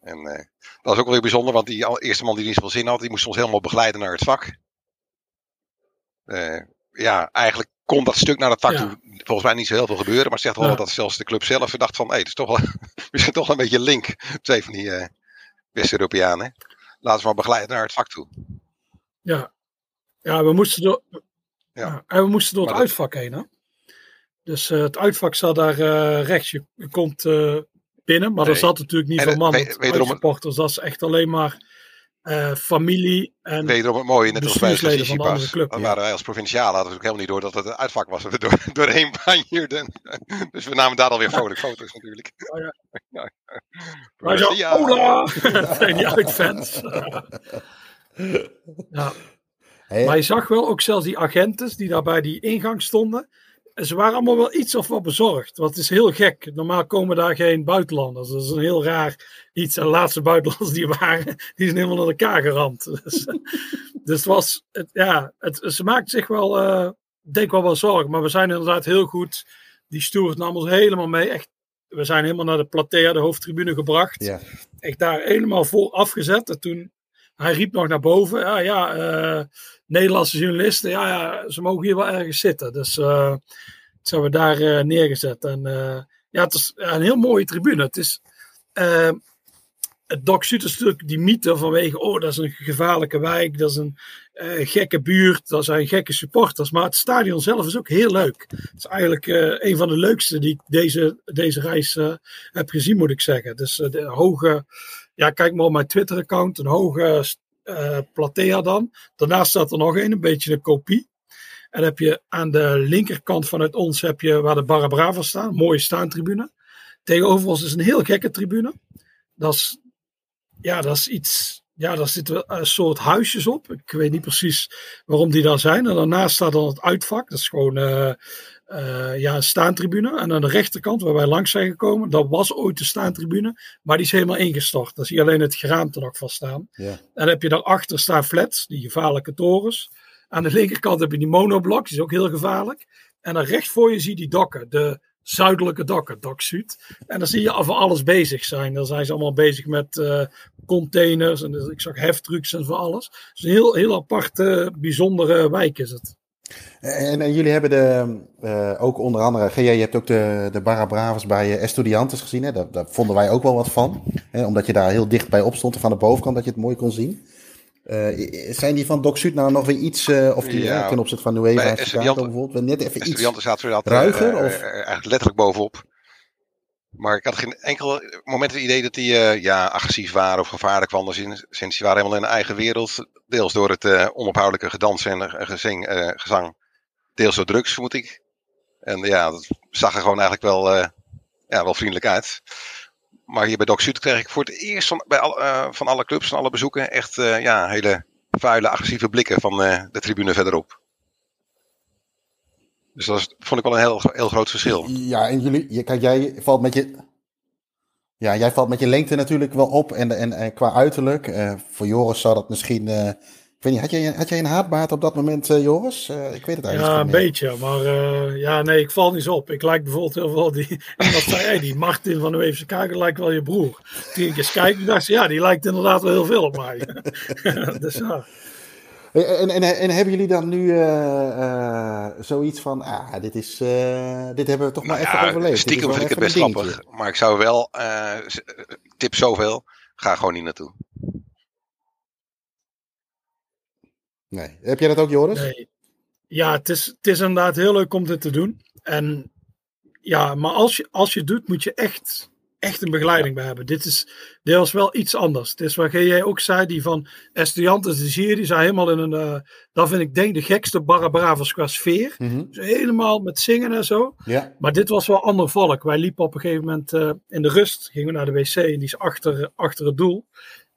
En uh, dat was ook wel weer bijzonder, want die eerste man die niet zoveel zin had, die moest ons helemaal begeleiden naar het vak. Ja, eigenlijk kon dat stuk naar het vak ja. toe volgens mij niet zo heel veel gebeuren. Maar zegt wel ja. dat zelfs de club zelf dacht van, hé, hey, het is toch wel, [laughs] misschien toch een beetje link. Twee van die uh, West-Europeanen. Laten we maar begeleiden naar het vak toe.
Ja, ja we moesten door, ja. en we moesten door het uitvak heen. Hè? Dus uh, het uitvak zat daar uh, rechts. Je, je komt binnen, maar nee. er zat natuurlijk niet veel man. We, wederom, supporters, dat is echt alleen maar uh, familie en
Wederom het mooie, net als bij de andere club. Dan waren wij als provinciale hadden we ook helemaal niet door dat het een uitvak was. We door, [laughs] doorheen banjerden. [laughs] Dus we namen daar alweer vrolijk foto's natuurlijk.
Oh, ja. ja. Maar zo, ja. hola! [laughs] Dat zijn die uitfans. ja. Hey. Maar je zag wel ook zelfs die agenten die daar bij die ingang stonden. Ze waren allemaal wel iets of wat bezorgd. Het is heel gek. Normaal komen daar geen buitenlanders. Dat is een heel raar iets. En de laatste buitenlanders die waren, die zijn helemaal naar elkaar geramd. [laughs] Dus, dus het was, het, ja, het, ze maakt zich wel, uh, denk wel wel zorgen. Maar we zijn inderdaad heel goed. Die stoert nam ons helemaal mee. Echt, we zijn helemaal naar de platea, de hoofdtribune gebracht.
Ja.
Echt daar helemaal voor afgezet. En toen, hij riep nog naar boven. Ja, ja, uh, Nederlandse journalisten, ja, ja, ze mogen hier wel ergens zitten. Dus uh, zijn we daar uh, neergezet. En uh, ja, het is een heel mooie tribune. Het is. Het Doc natuurlijk die mythe vanwege, oh, dat is een gevaarlijke wijk, dat is een gekke buurt, dat zijn gekke supporters. Maar het stadion zelf is ook heel leuk. Het is eigenlijk een van de leukste die ik deze, deze reis heb gezien, moet ik zeggen. Dus de hoge, ja, kijk maar op mijn Twitter-account, een hoge platea dan. Daarnaast staat er nog een, een beetje een kopie. En heb je aan de linkerkant vanuit ons heb je waar de Barra Brava staan, mooie staantribune. Tegenover ons is een heel gekke tribune. Dat is, ja, dat is iets, ja, daar zitten een soort huisjes op. Ik weet niet precies waarom die daar zijn. En daarnaast staat dan het uitvak. Dat is gewoon uh, uh, ja, een staantribune. En aan de rechterkant, waar wij langs zijn gekomen, dat was ooit de staantribune. Maar die is helemaal ingestort. Daar zie je alleen het geraamte nog van staan.
Ja.
En dan heb je daarachter staan flats, die gevaarlijke torens. Aan de linkerkant heb je die monoblok, die is ook heel gevaarlijk. En dan recht voor je zie je die dokken, de zuidelijke dokken, Dak Zuid. En dan zie je van alles bezig zijn. Dan zijn ze allemaal bezig met uh, containers en dus ik zag heftrucks en van alles. Dus een heel, heel aparte, bijzondere wijk is het.
En, en, jullie hebben de, uh, ook onder andere, GJ, je hebt ook de, de Barra Bravas bij uh, Estudiantes gezien. Hè? Daar, daar, vonden wij ook wel wat van. Hè? Omdat je daar heel dicht bij op stond, van de bovenkant, dat je het mooi kon zien. Uh, zijn die van Doc Zuid nou nog weer iets, uh, of die ja, ten opzichte van Nueva bijvoorbeeld, net even iets ruiger? Of?
eigenlijk letterlijk bovenop. Maar ik had geen enkel moment het idee dat die ja, agressief waren of gevaarlijk waren. Sinds, die waren helemaal in een eigen wereld. Deels door het onophoudelijke gedans en gezing, gezang. Deels door drugs, vermoed ik. En ja, dat zag er gewoon eigenlijk wel, ja, wel vriendelijk uit. Maar hier bij Doc Zuid kreeg ik voor het eerst van, bij al, uh, van alle clubs, van alle bezoeken, echt uh, ja, hele vuile, agressieve blikken van uh, de tribune verderop. Dus dat vond ik wel een heel, heel groot verschil.
Ja, en jullie, kijk, jij valt met je. Ja, jij valt met je lengte natuurlijk wel op en, en, en qua uiterlijk. voor Joris zou dat misschien ik weet niet, had jij, had jij een haatbaat op dat moment, uh, Joris? Uh, ik weet het eigenlijk
Ja,
niet.
een beetje. Maar uh, ja, nee, ik val niet zo op. Ik lijk bijvoorbeeld heel veel die... [laughs] Iemand zei, hey, die Martin van de Weefse Kaker lijkt wel je broer. Toen ik eens kijk, dacht ze, ja, die lijkt inderdaad wel heel veel op mij. [laughs] dus ja.
En, en, en, hebben jullie dan nu zoiets van, ah, dit, is, dit hebben we toch maar
nou
even
ja,
overleefd.
Stiekem vind ik het best grappig. Maar ik zou wel, tip zoveel, ga gewoon niet naartoe.
Nee. Heb jij dat ook, Joris?
Nee. Ja, het is, het is inderdaad heel leuk om dit te doen. En ja, maar als je, als je het doet, moet je echt, echt een begeleiding bij hebben. Dit is deels wel iets anders. Het is wat jij ook zei, die van Estudiantes, die zie je, die zijn helemaal in een, uh, dat vind ik denk de gekste Barra Bravas qua sfeer.
Mm -hmm.
dus helemaal met zingen en zo.
Ja.
Maar dit was wel ander volk. Wij liepen op een gegeven moment uh, in de rust, gingen we naar de wc en die is achter, achter het doel.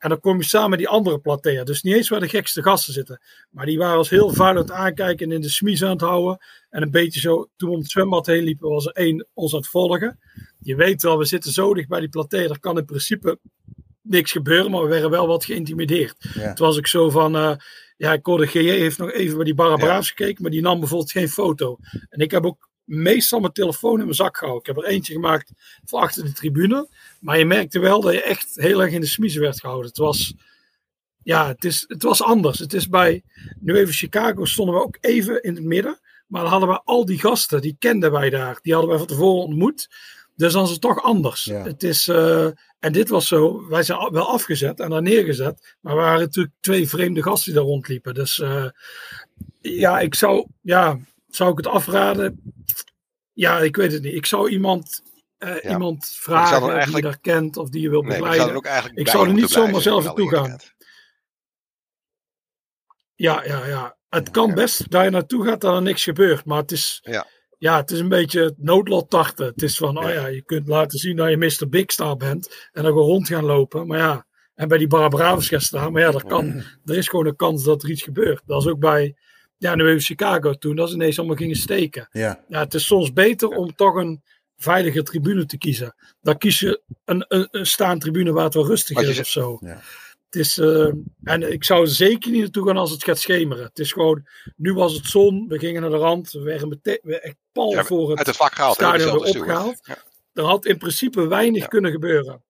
En dan kom je samen met die andere platea. Dus niet eens waar de gekste gasten zitten. Maar die waren ons heel vuil aan het aankijken en in de smies aan het houden. En een beetje zo, toen we om het zwembad heen liepen, was er één ons aan het volgen. Je weet wel, we zitten zo dicht bij die platea. Er kan in principe niks gebeuren, maar we werden wel wat geïntimideerd.
Ja.
Toen was ik zo van, uh, ja, ik hoorde GJ heeft nog even bij die Barra Braafs ja. gekeken, maar die nam bijvoorbeeld geen foto. En ik heb ook meestal mijn telefoon in mijn zak gehouden. Ik heb er eentje gemaakt voor achter de tribune. Maar je merkte wel dat je echt heel erg in de smiezen werd gehouden. Het was, ja, het, is, het was anders. Het is bij, nu even Chicago, stonden we ook even in het midden. Maar dan hadden we al die gasten, die kenden wij daar. Die hadden wij van tevoren ontmoet. Dus dan is het toch anders.
Ja.
Het is, eh, en dit was zo, wij zijn wel afgezet en daar neergezet. Maar we waren natuurlijk twee vreemde gasten die daar rondliepen. Dus eh, ja, ik zou, ja, zou ik het afraden? Ja, ik weet het niet. Ik zou iemand, eh,
Ja.
iemand vragen die je daar kent of die je wil
Nee, maar ik
begeleiden.
zou er ook eigenlijk
Ik zou er niet zomaar zelf naartoe gaan. Ja, ja, ja. Het kan best dat je naartoe gaat dat er niks gebeurt. Maar het is,
Ja.
ja, het is een beetje het noodlot tarten. Het is van,
Ja.
oh ja, je kunt laten zien dat je Mr. Big Star bent. En dan gewoon rond gaan lopen. Maar ja, en bij die Barbravers gaan staan. Maar ja, dat kan, er is gewoon een kans dat er iets gebeurt. Dat is ook bij, ja, nu even Chicago toen. Dat ze ineens allemaal gingen steken.
Ja,
Ja, het is soms beter om toch een veilige tribune te kiezen. Dan kies je een, een, een staantribune waar het wel rustig is of zo.
Ja.
Het is, eh, en ik zou er zeker niet naartoe gaan als het gaat schemeren. Het is gewoon, nu was het zon, we gingen naar de rand, we werden meteen we echt pal
Ja,
voor het,
Uit het vak gehaald.
stadion opgehaald. Er had in principe weinig
Ja.
kunnen gebeuren.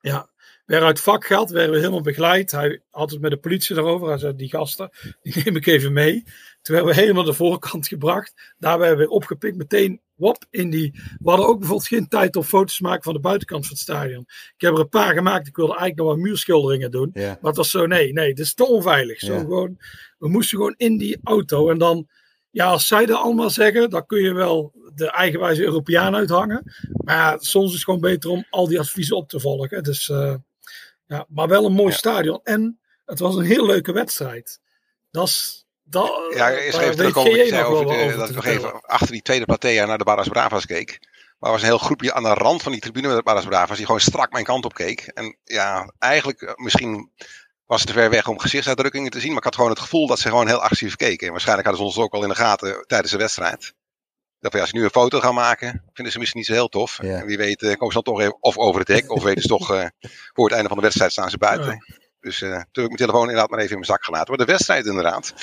Ja, we werden uit vak gehaald, werden we helemaal begeleid. Hij had het met de politie erover. Hij zei, die gasten, die neem ik even mee. Toen werden we helemaal de voorkant gebracht. Daar werden we opgepikt. Meteen, wop, in die... We hadden ook bijvoorbeeld geen tijd om foto's te maken van de buitenkant van het stadion. Ik heb er een paar gemaakt. Ik wilde eigenlijk nog wat muurschilderingen doen. Maar het was zo, nee, nee, dit is te onveilig. Zo gewoon, we moesten gewoon in die auto. En dan, ja, als zij dat allemaal zeggen, dan kun je wel de eigenwijze Europeaan uithangen. Maar ja, soms is het gewoon beter om al die adviezen op te volgen. Dus, eh, ja, maar wel een mooi
Ja.
stadion. En het was een heel leuke wedstrijd. Dat is... Dat,
Ja, eerst even
jij
Ik zei over de-
over
dat ik nog even achter die tweede platea naar de Barras Bravas keek. Maar er was een heel groepje aan de rand van die tribune met de Barras Bravas die gewoon strak mijn kant op keek. En ja, eigenlijk eh, misschien was het te ver weg om gezichtsuitdrukkingen te zien. Maar ik had gewoon het gevoel dat ze gewoon heel agressief keken. En waarschijnlijk hadden ze ons ook al in de gaten tijdens de wedstrijd. Dat we als ze nu een foto gaan maken, vinden ze misschien niet zo heel tof.
Ja.
En wie weet eh, komen ze dan toch even of over het hek. Of weten ze toch, eh, voor het einde van de wedstrijd staan ze buiten. Dus eh, toen heb ik mijn telefoon inderdaad maar even in mijn zak gelaten. Maar de wedstrijd inderdaad.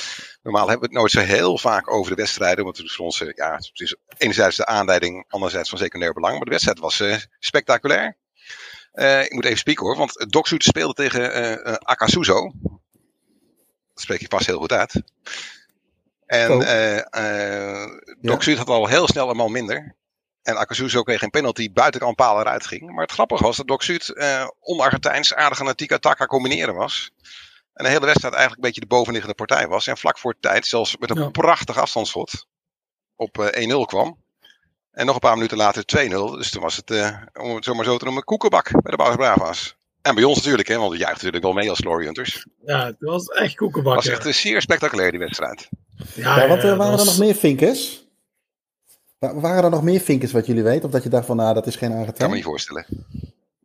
Normaal hebben we het nooit zo heel vaak over de wedstrijden. Want het is voor ons, ja, het is enerzijds de aanleiding, anderzijds van secundair belang. Maar de wedstrijd was eh, spectaculair. Eh, ik moet even spieken hoor, want Doc Soet speelde tegen eh eh, Akasuzo. Dat spreek je vast heel goed uit. En
Oh.
eh eh
Ja.
Had al heel snel een man minder. En Akasuzo kreeg een penalty buiten de paal eruit ging. Maar het grappige was dat Doc Soet eh on-Argentijns aardig aan het tika-taka combineren was. En de hele wedstrijd eigenlijk een beetje de bovenliggende partij was. En vlak voor tijd zelfs met een
Ja.
prachtig afstandsschot op eh, 1-0 kwam. En nog een paar minuten later 2-0. Dus toen was het, eh, om het zo maar zo te noemen, koekenbak bij de Bouwers Brava's. En bij ons natuurlijk, hè, want we juichen natuurlijk wel mee als Glory Hunters.
Ja, het was echt
Het
koekenbak.
was echt eh, zeer spectaculair, die wedstrijd.
Ja,
Ja, wat eh, waren er nog meer vinkers? Wa- Waren er nog meer vinkers wat jullie weten? Of dat je dacht van, nou, dat is geen
Kan me niet voorstellen.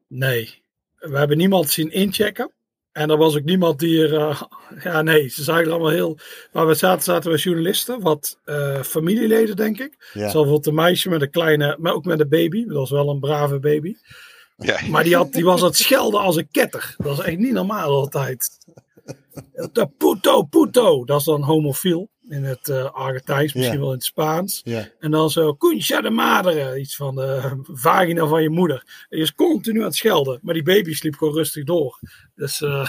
Nee, we hebben niemand zien inchecken. En er was ook niemand die er. eh, [laughs] ja, nee, ze zagen er allemaal heel. Waar we zaten, zaten we journalisten, wat eh, familieleden, denk ik.
Ja.
Zoals bijvoorbeeld een meisje met een kleine, maar ook met een baby. Dat was wel een brave baby.
Ja,
Maar die, had, die was aan het schelden als een ketter. Dat is echt niet normaal altijd. De puto, puto. Dat is dan homofiel in het eh Argentijns, misschien
Ja.
wel in het Spaans.
Ja.
En dan zo, Kuncha de madre, iets van de vagina van je moeder. En die is continu aan het schelden. Maar die baby sliep gewoon rustig door. Dus, eh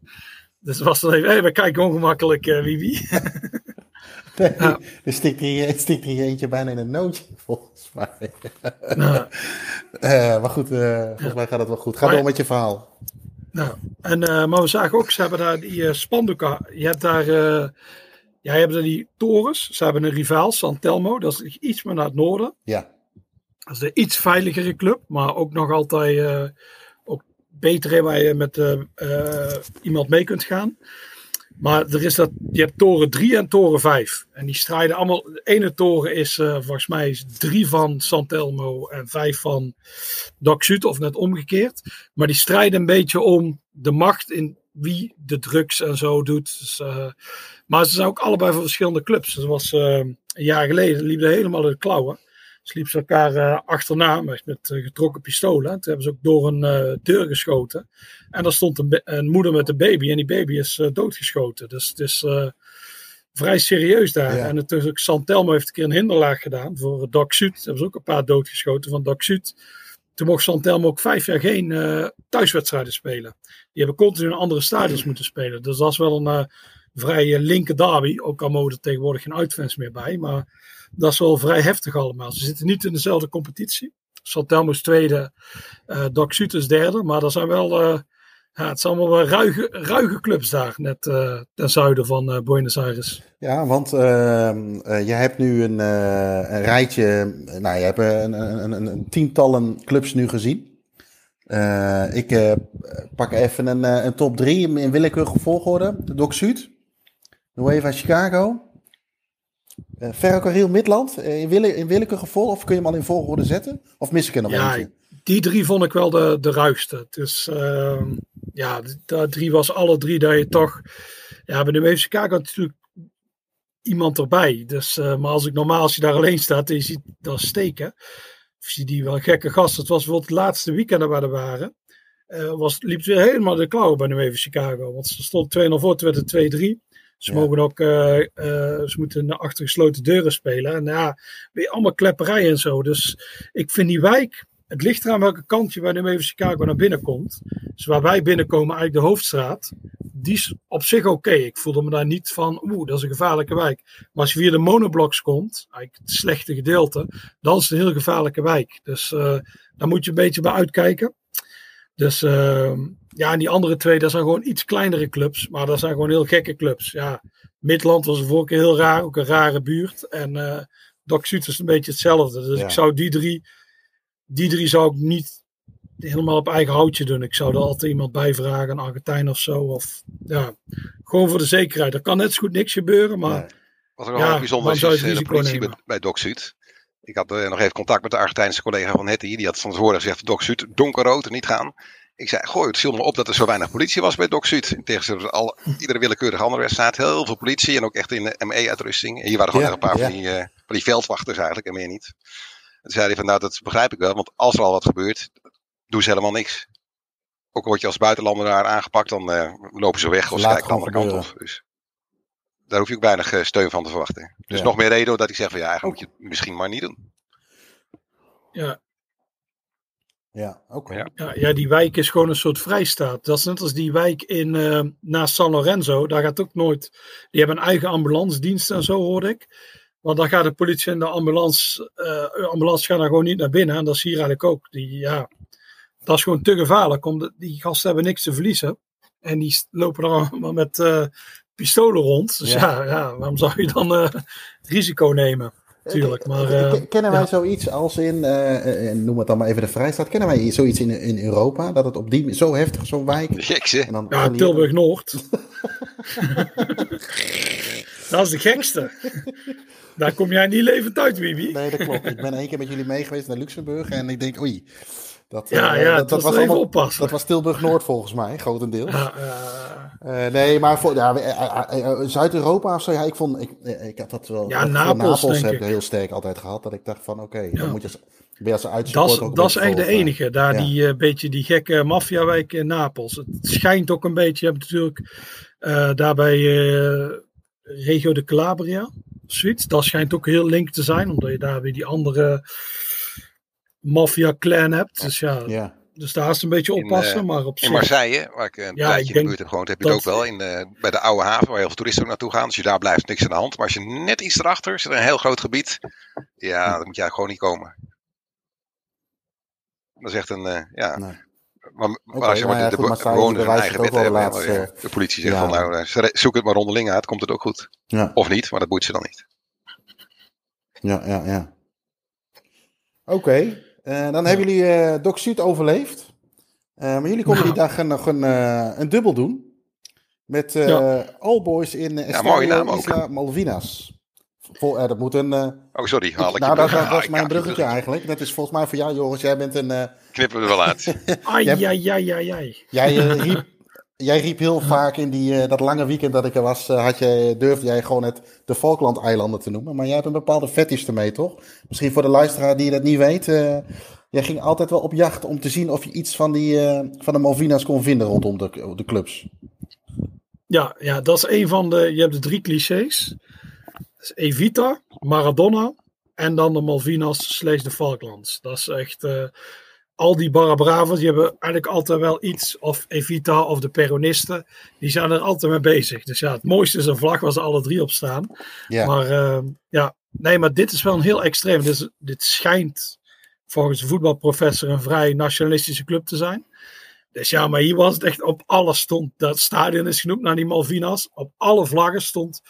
[laughs] dus was dan even, hey, we kijken ongemakkelijk, eh Wiwi. [laughs]
Nee,
Ja. [laughs]
er stikt er, er stikt hier eentje bijna in een nootje, [laughs] volgens mij.
nou, [laughs]
maar goed, eh, volgens mij gaat het wel goed. Ga door met je verhaal.
nou, en, eh, maar we zagen ook, ze hebben daar die spandoeken. Je hebt daar, ja, je hebt daar die torens. Ze hebben een rivaal, San Telmo. Dat is iets meer naar het noorden.
Ja,
Dat is een iets veiligere club, maar ook nog altijd ook beter waar je met iemand mee kunt gaan. Maar er is dat, je hebt toren 3 en toren 5. En die strijden allemaal. De toren is eh, volgens mij is 3 van Santelmo en 5 van Sud, of net omgekeerd. Maar die strijden een beetje om de macht in wie de drugs en zo doet. Dus, eh, maar ze zijn ook allebei van verschillende clubs. Dat was eh, een jaar geleden, liepen helemaal de klauwen. Ze liepen ze elkaar eh, achterna met, eh, getrokken pistolen. Toen hebben ze ook door een eh, deur geschoten. En daar stond een, moeder met een baby. En die baby is doodgeschoten. Dus het is. vrij serieus daar.
Ja.
En natuurlijk, Santelmo heeft een keer een hinderlaag gedaan voor Doc Sud. Hebben ze ook een paar doodgeschoten van Doc Sud. Toen mocht Santelmo ook vijf jaar geen eh, thuiswedstrijden spelen. Die hebben continu in andere stadions [clears throat] moeten spelen. Dus dat is wel een vrij eh, linker derby. Ook al mogen er tegenwoordig geen uitfans meer bij. Maar dat is wel vrij heftig allemaal. Ze zitten niet in dezelfde competitie. Santelmo is tweede, eh Doc Sud is derde. Maar dat zijn wel... eh, ja, het zijn allemaal ruige, ruige clubs daar, net eh, ten zuiden van Buenos Aires.
Ja, want ehm eh, jij hebt nu een, een rijtje, nou, je hebt een, een, een, tientallen clubs nu gezien. Ik pak even een, top drie in, willekeurige volgorde. De Doc Zuid, Nueva Chicago, uh, Ferrocarril Midland, eh, in, wille, in willekeurige of kun je hem al in volgorde zetten? Of mis ik er nog
Ja,
eentje?
die drie vond ik wel de, de ruigste. Dus ehm, ja, de drie was alle drie dat je toch... Ja, bij de Nueva Chicago natuurlijk iemand erbij. Dus, eh, maar als ik normaal, als je daar alleen staat en je ziet dat steken, of zie je die wel gekke gasten. Het was bijvoorbeeld het laatste weekend waar we waren. eh, was, liep het weer helemaal de klauwen bij Nueva Chicago. Want ze stond 2-0 voor, toen werd het 2-3. Ze eh, eh, ze moeten achter gesloten deuren spelen. En ja, weer allemaal klepperij en zo. Dus ik vind die wijk, het ligt eraan welke kant je bij Nueva Chicago naar binnen komt. Dus waar wij binnenkomen, eigenlijk de hoofdstraat, die is op zich oké. Ik voelde me daar niet van, oeh, dat is een gevaarlijke wijk. Maar als je via de monoblocks komt, eigenlijk het slechte gedeelte, dan is het een heel gevaarlijke wijk. Dus eh, daar moet je een beetje bij uitkijken. Dus uh, ja, en die andere twee, dat zijn gewoon iets kleinere clubs, maar dat zijn gewoon heel gekke clubs. Ja, Midland was de vorige keer heel raar, ook een rare buurt. En uh, Doc Zuid is een beetje hetzelfde. Dus ja. ik zou die drie, die drie zou ik niet helemaal op eigen houtje doen. Ik zou er altijd iemand bij vragen, een Argentijn of zo. Of ja, gewoon voor de zekerheid. Er kan net zo goed niks gebeuren, maar... Nee.
Wat ook ja, bijzonder is, is de politie bij, bij Doc Zuid. Ik had uh, nog even contact met de Argentijnse collega van Hetty. Die had van tevoren gezegd, Doc Zuid, donkerrood, er niet gaan. Ik zei, goh, het viel me op dat er zo weinig politie was bij Doc Zuid. In tegenstelling tot al, iedere willekeurige andere wedstrijd. Heel veel politie en ook echt in de ME-uitrusting. En hier waren gewoon ja, een paar ja. van, die, uh, van die veldwachters eigenlijk en meer niet. En toen zei hij van, nou dat begrijp ik wel. Want als er al wat gebeurt, doen ze helemaal niks. Ook word je als buitenlander daar aangepakt, dan uh, lopen ze weg of ze kijken de andere gebeuren. kant op. Dus daar hoef je ook weinig uh, steun van te verwachten. Dus ja. nog meer reden dat ik zeg van ja, eigenlijk moet je het misschien maar niet doen.
Ja.
Ja, oké. Okay.
Ja. Ja, ja, die wijk is gewoon een soort vrijstaat. Dat is net als die wijk in, uh, naast San Lorenzo. Daar gaat ook nooit. Die hebben een eigen ambulance dienst en zo hoorde ik. Want dan gaat de politie en de ambulance. Uh, ambulance gaan daar gewoon niet naar binnen. En dat is hier eigenlijk ook. Die, ja, dat is gewoon te gevaarlijk. Omdat die gasten hebben niks te verliezen. En die lopen er allemaal met uh, pistolen rond. Dus ja. ja, ja, waarom zou je dan uh, risico nemen? Tuurlijk, maar, uh,
kennen wij ja. zoiets als in, uh, noem het dan maar even de Vrijstaat, kennen wij zoiets in, in Europa? Dat het op die zo heftig, zo'n wijk... [laughs]
Gekste.
En dan ja, Tilburg-Noord. [laughs] dat is de gekste. Daar kom jij niet levend uit, Wibi.
Nee, dat klopt. Ik ben één keer met jullie mee geweest naar Luxemburg en ik denk, oei...
Dat, ja, ja, dat, dat was allemaal, oppassen.
Dat was Tilburg-Noord volgens mij, grotendeels. Ja, uh, nee, maar voor ja, uh, Zuid-Europa of zo, ja, ik vond, ik, ik had dat wel.
Ja, Napels,
Napels
heb
ik heel sterk altijd gehad, dat ik dacht van, oké, okay, dan moet je, ben je als uitsupport
Dat, is eigenlijk de enige, daar die uh, beetje die gekke maffiawijk in Napels. Het schijnt ook een beetje, je hebt natuurlijk daarbij regio de Calabria, zoiets. Dat schijnt ook heel link te zijn, omdat je daar weer die andere maffia-clan hebt. Dus ja,
ja.
dus daar is het een beetje oppassen.
In,
uh, maar op
in Marseille, waar ik een ja, tijdje in de buurt heb gewoond, heb je het ook wel. In de, bij de oude haven, waar heel veel toeristen ook naartoe gaan. Als je daar blijft, niks aan de hand. Maar als je net iets erachter zit, een heel groot gebied. Ja, dan moet je eigenlijk gewoon niet komen. Dat is echt een, uh, ja... Nee. Maar, maar okay, als je maar, ja, de, de bewoners een eigen wet hebben, laatst, uh, de politie zegt ja. van nou, zoek het maar onderling uit, komt het ook goed.
Ja.
Of niet, maar dat boeit ze dan niet.
Ja, ja, ja. Oké, okay. Uh, dan hebben jullie uh, Doc Zuid overleefd. Uh, maar jullie konden nou. die dag nog een, een dubbel doen. Met ja. All Boys in uh,
ja, Isla.
Malvinas. Vol, dat moet een...
oh, sorry. Haal ik
nou, dat, dat was mijn bruggetje eigenlijk. Dat is volgens mij voor jou, Joris. Jij bent een...
Knippen we er wel uit. [laughs]
ai, ai, ai, ai, ai.
Jij riep, jij riep heel vaak in die, dat lange weekend dat ik er was... Had je, durfde jij gewoon het de Falkland-eilanden te noemen. Maar jij hebt een bepaalde fetish ermee, toch? Misschien voor de luisteraar die dat niet weet... Jij ging altijd wel op jacht om te zien of je iets van, die, van de Malvinas kon vinden rondom de, de clubs.
Ja, ja, dat is een van de. Je hebt de drie clichés. is Evita, Maradona en dan de Malvinas slash de Falklands. Dat is echt... al die Barra Bravas, die hebben eigenlijk altijd wel iets, of Evita of de Peronisten, die zijn er altijd mee bezig. Dus ja, het mooiste is een vlag waar ze alle drie op staan.
Ja.
Maar eh, ja, nee, maar dit is wel een heel extreem. Dit schijnt volgens de voetbalprofessor een vrij nationalistische club te zijn. Dus ja, maar hier was het echt op alles stond. Dat stadion is genoemd naar die Malvinas. Op alle vlaggen stond,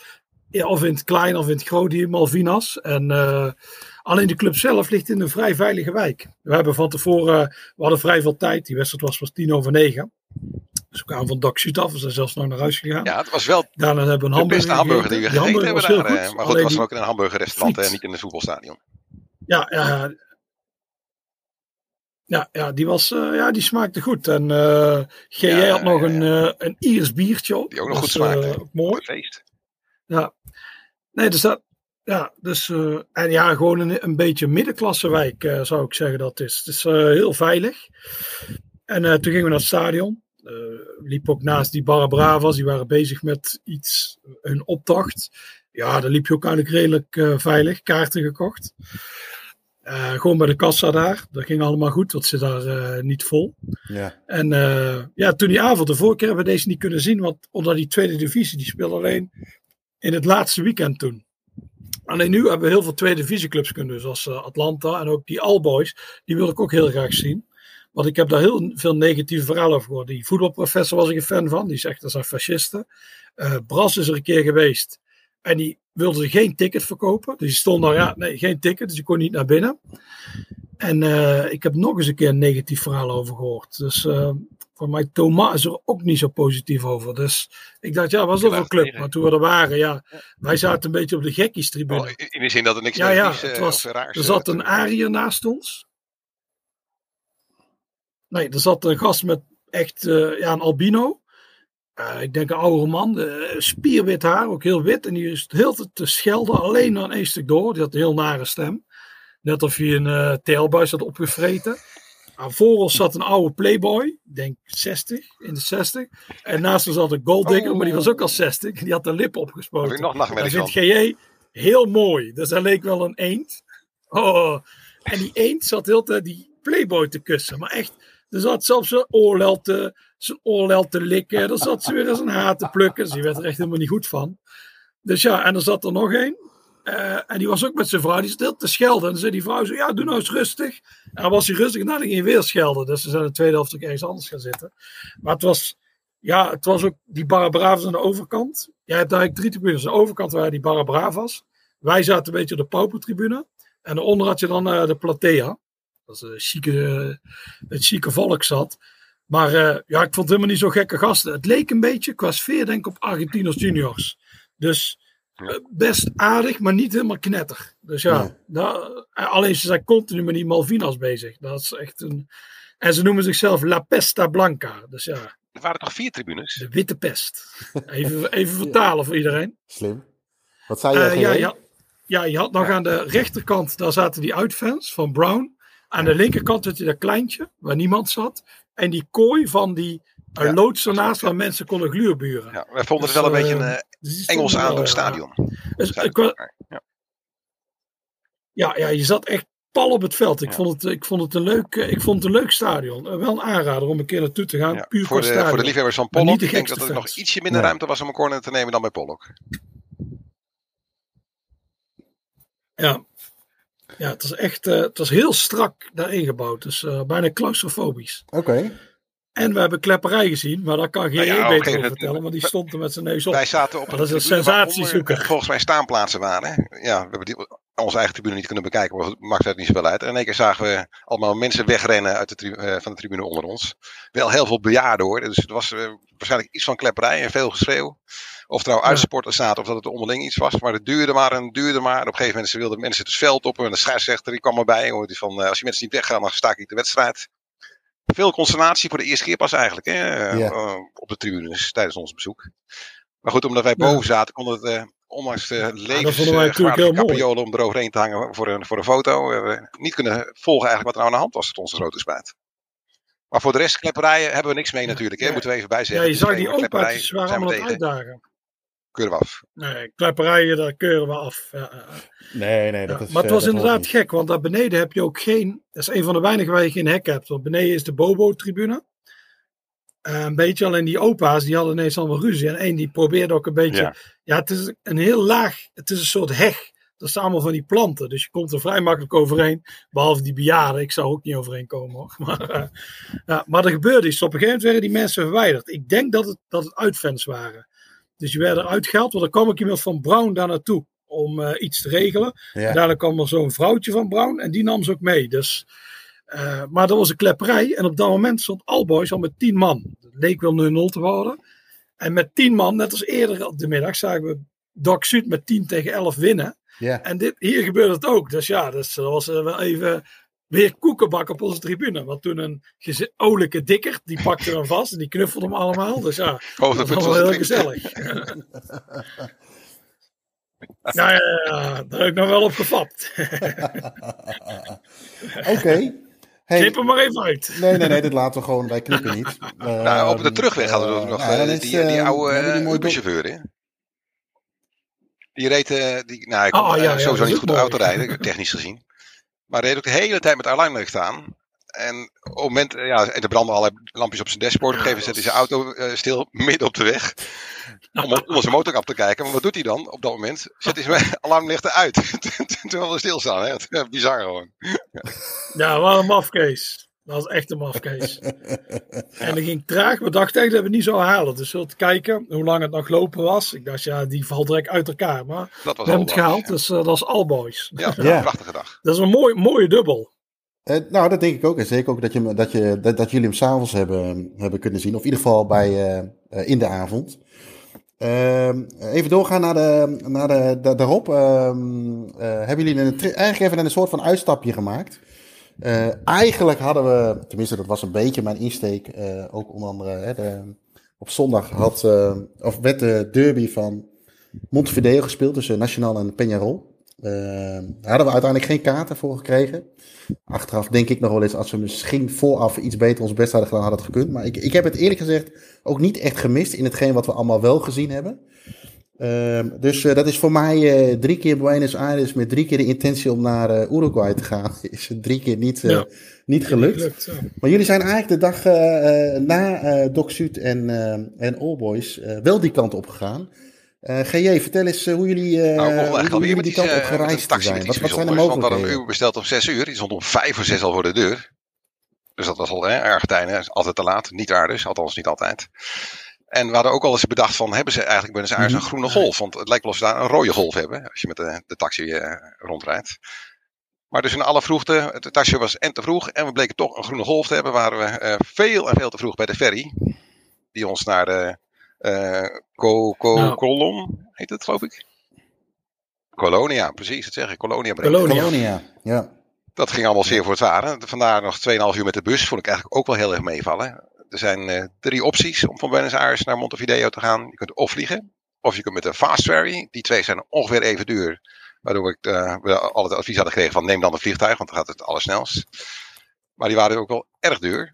ja, of in het klein of in het groot, die Malvinas. En eh, alleen de club zelf ligt in een vrij veilige wijk. We hebben van tevoren, we hadden vrij veel tijd. Die wedstrijd was pas tien over negen. Dus we kwamen van Dak Zuid af. We zijn zelfs nog naar huis gegaan.
Ja, het was wel
Daarna hebben we een
de
hamburger
beste hamburger die we
gegeten.
hebben
was heel
daar.
goed.
eh, Maar goed,
Alleen
het was ook in een hamburgerrestaurant en niet in een voetbalstadion.
Ja, ja, ja, ja, die, was, eh, ja, die smaakte goed. En eh GJ
Ja,
had nog
ja,
een, eh een Iers biertje op.
Die ook nog goed smaakte.
eh, mooi.
Feest.
Ja. Nee, dus dat. Ja, dus. eh, en ja, gewoon een, een beetje middenklassewijk eh, zou ik zeggen dat is. Het is eh, heel veilig. En toen gingen we naar het stadion. Liep ook naast die Barra Bravas. Die waren bezig met iets, hun optocht. Ja, daar liep je ook eigenlijk redelijk veilig. Kaarten gekocht. Gewoon bij de kassa daar. Dat ging allemaal goed, want ze daar niet vol.
Ja.
En ja, toen die avond, de vorige keer hebben we deze niet kunnen zien, want omdat die tweede divisie, die speelde alleen in het laatste weekend toen. Alleen nu hebben we heel veel tweede divisieclubs kunnen, zoals eh, Atlanta en ook die Allboys. Die wil ik ook heel graag zien. Want ik heb daar heel veel negatieve verhalen over gehoord. Die voetbalprofessor was ik een fan van. Die zegt dat zijn fascisten. Eh Bras is er een keer geweest. En die wilde geen ticket verkopen. Dus die stond daar, ja, nee, geen ticket. Dus je kon niet naar binnen. En eh, ik heb nog eens een keer een negatief verhaal over gehoord. Dus eh, voor mij, Thomas is er ook niet zo positief over. Dus ik dacht, ja, was dat voor een club? Maar toen we er waren, ja, wij zaten een beetje op de gekkiestribune.
Oh, in de zin dat er niks
Ja, ja, het
eh,
was- Er
eh,
zat
te-
een Ariër naast ons. Nee, er zat een gast met echt eh, ja, een albino. Eh, ik denk een oudere man, eh, spierwit haar, ook heel wit. En die is heel te, te schelden, alleen aan één stuk door. Die had een heel nare stem. Net of hij een eh teelbuis had opgevreten. Nou, voor ons zat een oude playboy, ik denk 60, in de 60. En naast ons zat een golddigger, maar die was ook al 60. Die had de lip opgespoten.
nog
vindt
van.
GJ heel mooi. Dus hij leek wel een eend. Oh. En die eend zat heel tijd die playboy te kussen. Maar echt, er zat zelfs zijn oorlel te, zijn oorlel te likken. Er zat ze weer eens een haar te plukken. Dus die werd er echt helemaal niet goed van. Dus ja, en er zat er nog één. Eh, en die was ook met zijn vrouw. Die te schelden. En zei die vrouw zo, ja, doe nou eens rustig. En dan was hij rustig en dan ging hij weer schelden. Dus ze zijn de tweede helft ook ergens anders gaan zitten. Maar het was, ja, het was ook die Barra Bravas aan de overkant. Jij hebt eigenlijk drie tribunes. Aan de overkant waren die Barra Bravas. Wij zaten een beetje op de paupertribune. En daaronder had je dan eh, de Platea. Dat is een chique, het chique volk zat. Maar eh, ja, ik vond het helemaal niet zo gekke gasten. Het leek een beetje qua sfeer denk ik op Argentinos juniors. Dus best aardig, maar niet helemaal knetter. Dus ja,
Nee.
eh, alleen ze zijn continu met die Malvinas bezig. Dat is echt een... En ze noemen zichzelf La Pesta Blanca. Dus ja,
Er waren toch vier tribunes?
de witte pest. [laughs] Even, even vertalen voor iedereen.
Slim. Wat zei
Eh,
jij?
ja, ja, ja, je had nog aan de rechterkant, daar zaten die uitfans van Brown. Aan de linkerkant had je dat kleintje, waar niemand zat. En die kooi van die uh,
Ja,
loods ernaast, waar mensen konden gluurburen.
Ja, wij vonden
Dus,
het wel een
eh,
beetje een eh,
die
Engels
wel, ja.
stadion.
Dus.
Ja.
ja, ja, je zat echt pal op het veld. Ik,
Ja.
vond, het, ik, vond, het een leuk, eh, ik vond het een leuk stadion. Eh, Wel een aanrader om een keer naartoe te gaan.
Ja,
Puur
voor, de, voor de
stadion.
liefhebbers van Pollock,
de
ik denk dat er nog ietsje minder
Nee.
ruimte was om een corner te nemen dan bij Pollock.
Ja. Ja, het was echt eh, het was heel strak daarin gebouwd. Dus eh, bijna claustrofobisch.
Oké.
En we hebben klepperij gezien, maar daar kan geen
Nou ja,
beter over vertellen, want die stond er met zijn neus op.
Wij zaten op
Maar dat is een sensatiezoeker.
Volgens mij staanplaatsen waren. Ja, we hebben die, onze eigen tribune niet kunnen bekijken, maar het maakt het niet zoveel uit. En in één keer zagen we allemaal mensen wegrennen uit de eh, van de tribune onder ons. Wel heel veel bejaarden hoor. Dus het was eh, waarschijnlijk iets van klepperij en veel geschreeuw. Of er nou
Ja.
uitsupporters zaten of dat het onderling iets was. Maar het duurde maar en duurde maar. Op een gegeven moment wilden mensen het veld op. En de scheidsrechter die kwam erbij. Hoor, die van, eh, als die mensen niet weggaan, dan staak ik de wedstrijd. Veel consternatie voor de eerste keer pas eigenlijk. Hè, eh, eh, op de tribunes tijdens ons bezoek. Maar goed, omdat wij boven zaten, kon het eh, ondanks de levensgevaarlijke capriolen om eroverheen te hangen voor een, voor een foto. We hebben niet kunnen volgen eigenlijk wat er nou aan de hand was tot onze grote spijt. Maar voor de rest, klepperijen hebben we niks mee natuurlijk. Hè? Moeten we even bij
ja, je zag die opa's waren
we
allemaal aan het
tegen.
uitdagen.
Keuren we af.
Nee, klepperijen, daar keuren we af. Ja.
Nee, nee, dat
Ja,
is...
maar het
eh,
was inderdaad
niet.
gek, want daar beneden heb je ook geen. Dat is een van de weinigen waar je geen hek hebt. Want beneden is de Bobo-tribune. Eh, een beetje, alleen die opa's die hadden ineens allemaal ruzie. En één die probeerde ook een beetje. Ja.
Ja.
het is een heel laag. Het is een soort heg. Dat staan allemaal van die planten. Dus je komt er vrij makkelijk overheen. Behalve die bejaarden. Ik zou ook niet overheen komen hoor. [laughs] Maar, eh, ja, maar er gebeurde iets. Op een gegeven moment werden die mensen verwijderd. Ik denk dat het, dat het uitfans waren. Dus die werden eruit gehaald. Want er kwam ook iemand van Brown daar naartoe. Om eh, iets te regelen.
Ja.
En daarna kwam er zo'n vrouwtje van Brown en die nam ze ook mee. Dus, eh, maar dat was een klepperij. En op dat moment stond Alboys al met tien man. Het leek wel 0-0 te worden. En met tien man, net als eerder op de middag, zagen we Doc Sud met 10 tegen 11 winnen.
Ja.
En dit, hier gebeurde het ook. Dus ja, dus dat was eh, wel even weer koekenbak op onze tribune. Want toen een olijke dikker, die pakte hem vast en die knuffelde hem allemaal. Dus ja, dat
Hoogtepunt
was wel heel gezellig. [laughs] nou ja, daar heb ik nog wel op gefapt. [laughs]
Oké. Hey,
Knip hem maar even uit.
nee, nee, nee, dit laten we gewoon, wij knippen niet. [laughs]
Nou, op de terugweg hadden we
Eh,
nog eh, die,
is,
die,
eh,
oude
die
uh,
door-
Uber-chauffeur, hè? Die reed, eh, die, nou, ik
Oh,
kon eh,
ja,
sowieso
dat
niet goed
mooi.
auto rijden, technisch gezien. Maar hij reed ook de hele tijd met alarmlicht aan. En op het moment, ja, en er brandden allerlei lampjes op zijn dashboard. Op een gegeven moment zet hij zijn auto eh, stil [laughs] midden op de weg. Om onder zijn motor op te kijken. Maar wat doet hij dan op dat moment? Zet hij zijn [laughs] alarmlichten uit. [laughs] Terwijl we stilstaan. Hè? Bizar gewoon.
Ja, wat een mafkees. Dat was echt een mafkees. [laughs] en dat ging traag. We dachten echt dat we het niet zouden halen. Dus we zullen kijken hoe lang het nog lopen was. Ik dacht, ja, die valt direct uit elkaar. Maar
Dat was
we hebben het
al
gehaald. Dus eh, dat is Alboys.
Ja, [laughs]
Ja.
een prachtige dag.
Dat is een mooi, mooie dubbel.
Eh, nou, dat denk ik ook. En zeker ook dat, je, dat, je, dat, dat jullie hem s'avonds hebben, hebben kunnen zien. Of in ieder geval bij, eh, in de avond. Ehm, even doorgaan naar de, naar de, de, daarop. Ehm, eh, hebben jullie een, eigenlijk even een soort van uitstapje gemaakt. Eh, eigenlijk hadden we, tenminste dat was een beetje mijn insteek, eh, ook onder andere hè, de, op zondag had, eh, of werd de derby van Montevideo gespeeld tussen Nacional en Peñarol. Daar hadden we uiteindelijk geen kaarten voor gekregen. Achteraf denk ik nog wel eens, als we misschien vooraf iets beter ons best hadden gedaan, had het gekund. Maar ik, ik heb het eerlijk gezegd ook niet echt gemist in hetgeen wat we allemaal wel gezien hebben. Ehm, dus eh, dat is voor mij eh, drie keer Buenos Aires met drie keer de intentie om naar eh, Uruguay te gaan. [laughs] Is het drie keer niet, eh,
Ja.
niet gelukt.
Gelukt, ja.
Maar jullie zijn eigenlijk de dag na eh Doc Sud en, eh en All Boys eh, wel die kant op gegaan. Eh GJ, vertel eens hoe jullie, eh,
Nou,
hoe jullie die kant op gereisd
taxi
zijn.
met
Wat, wat zijn de.
Want we hadden een
mogelijkheden?
uur besteld om 6 uur. Die stond om 5 voor 6 al voor de deur. Dus dat was al hè, Argentijnen, is altijd te laat. Niet waar dus, althans niet altijd. En we hadden ook al eens bedacht van, hebben ze eigenlijk Buenos Aires een groene golf? Want het lijkt wel of ze daar een rode golf hebben, als je met de, de taxi eh, rondrijdt. Maar dus in alle vroegte, het taxi was en te vroeg en we bleken toch een groene golf te hebben, waren we eh, veel en veel te vroeg bij de ferry. Die ons naar de Co, Co,
Nou.
Colon, heet het geloof ik? Colonia, precies, dat zeg ik, Colonia brengt.
Colonia.
Colonia, ja.
Dat ging allemaal zeer voor het ware. Vandaar nog 2,5 uur met de bus. Vond ik eigenlijk ook wel heel erg meevallen. Er zijn eh, drie opties om van Buenos Aires naar Montevideo te gaan. Je kunt of vliegen, of je kunt met de fast ferry. Die twee zijn ongeveer even duur. Waardoor ik, eh, we al het advies hadden gekregen van neem dan een vliegtuig, want dan gaat het allersnelst. Maar die waren ook wel erg duur.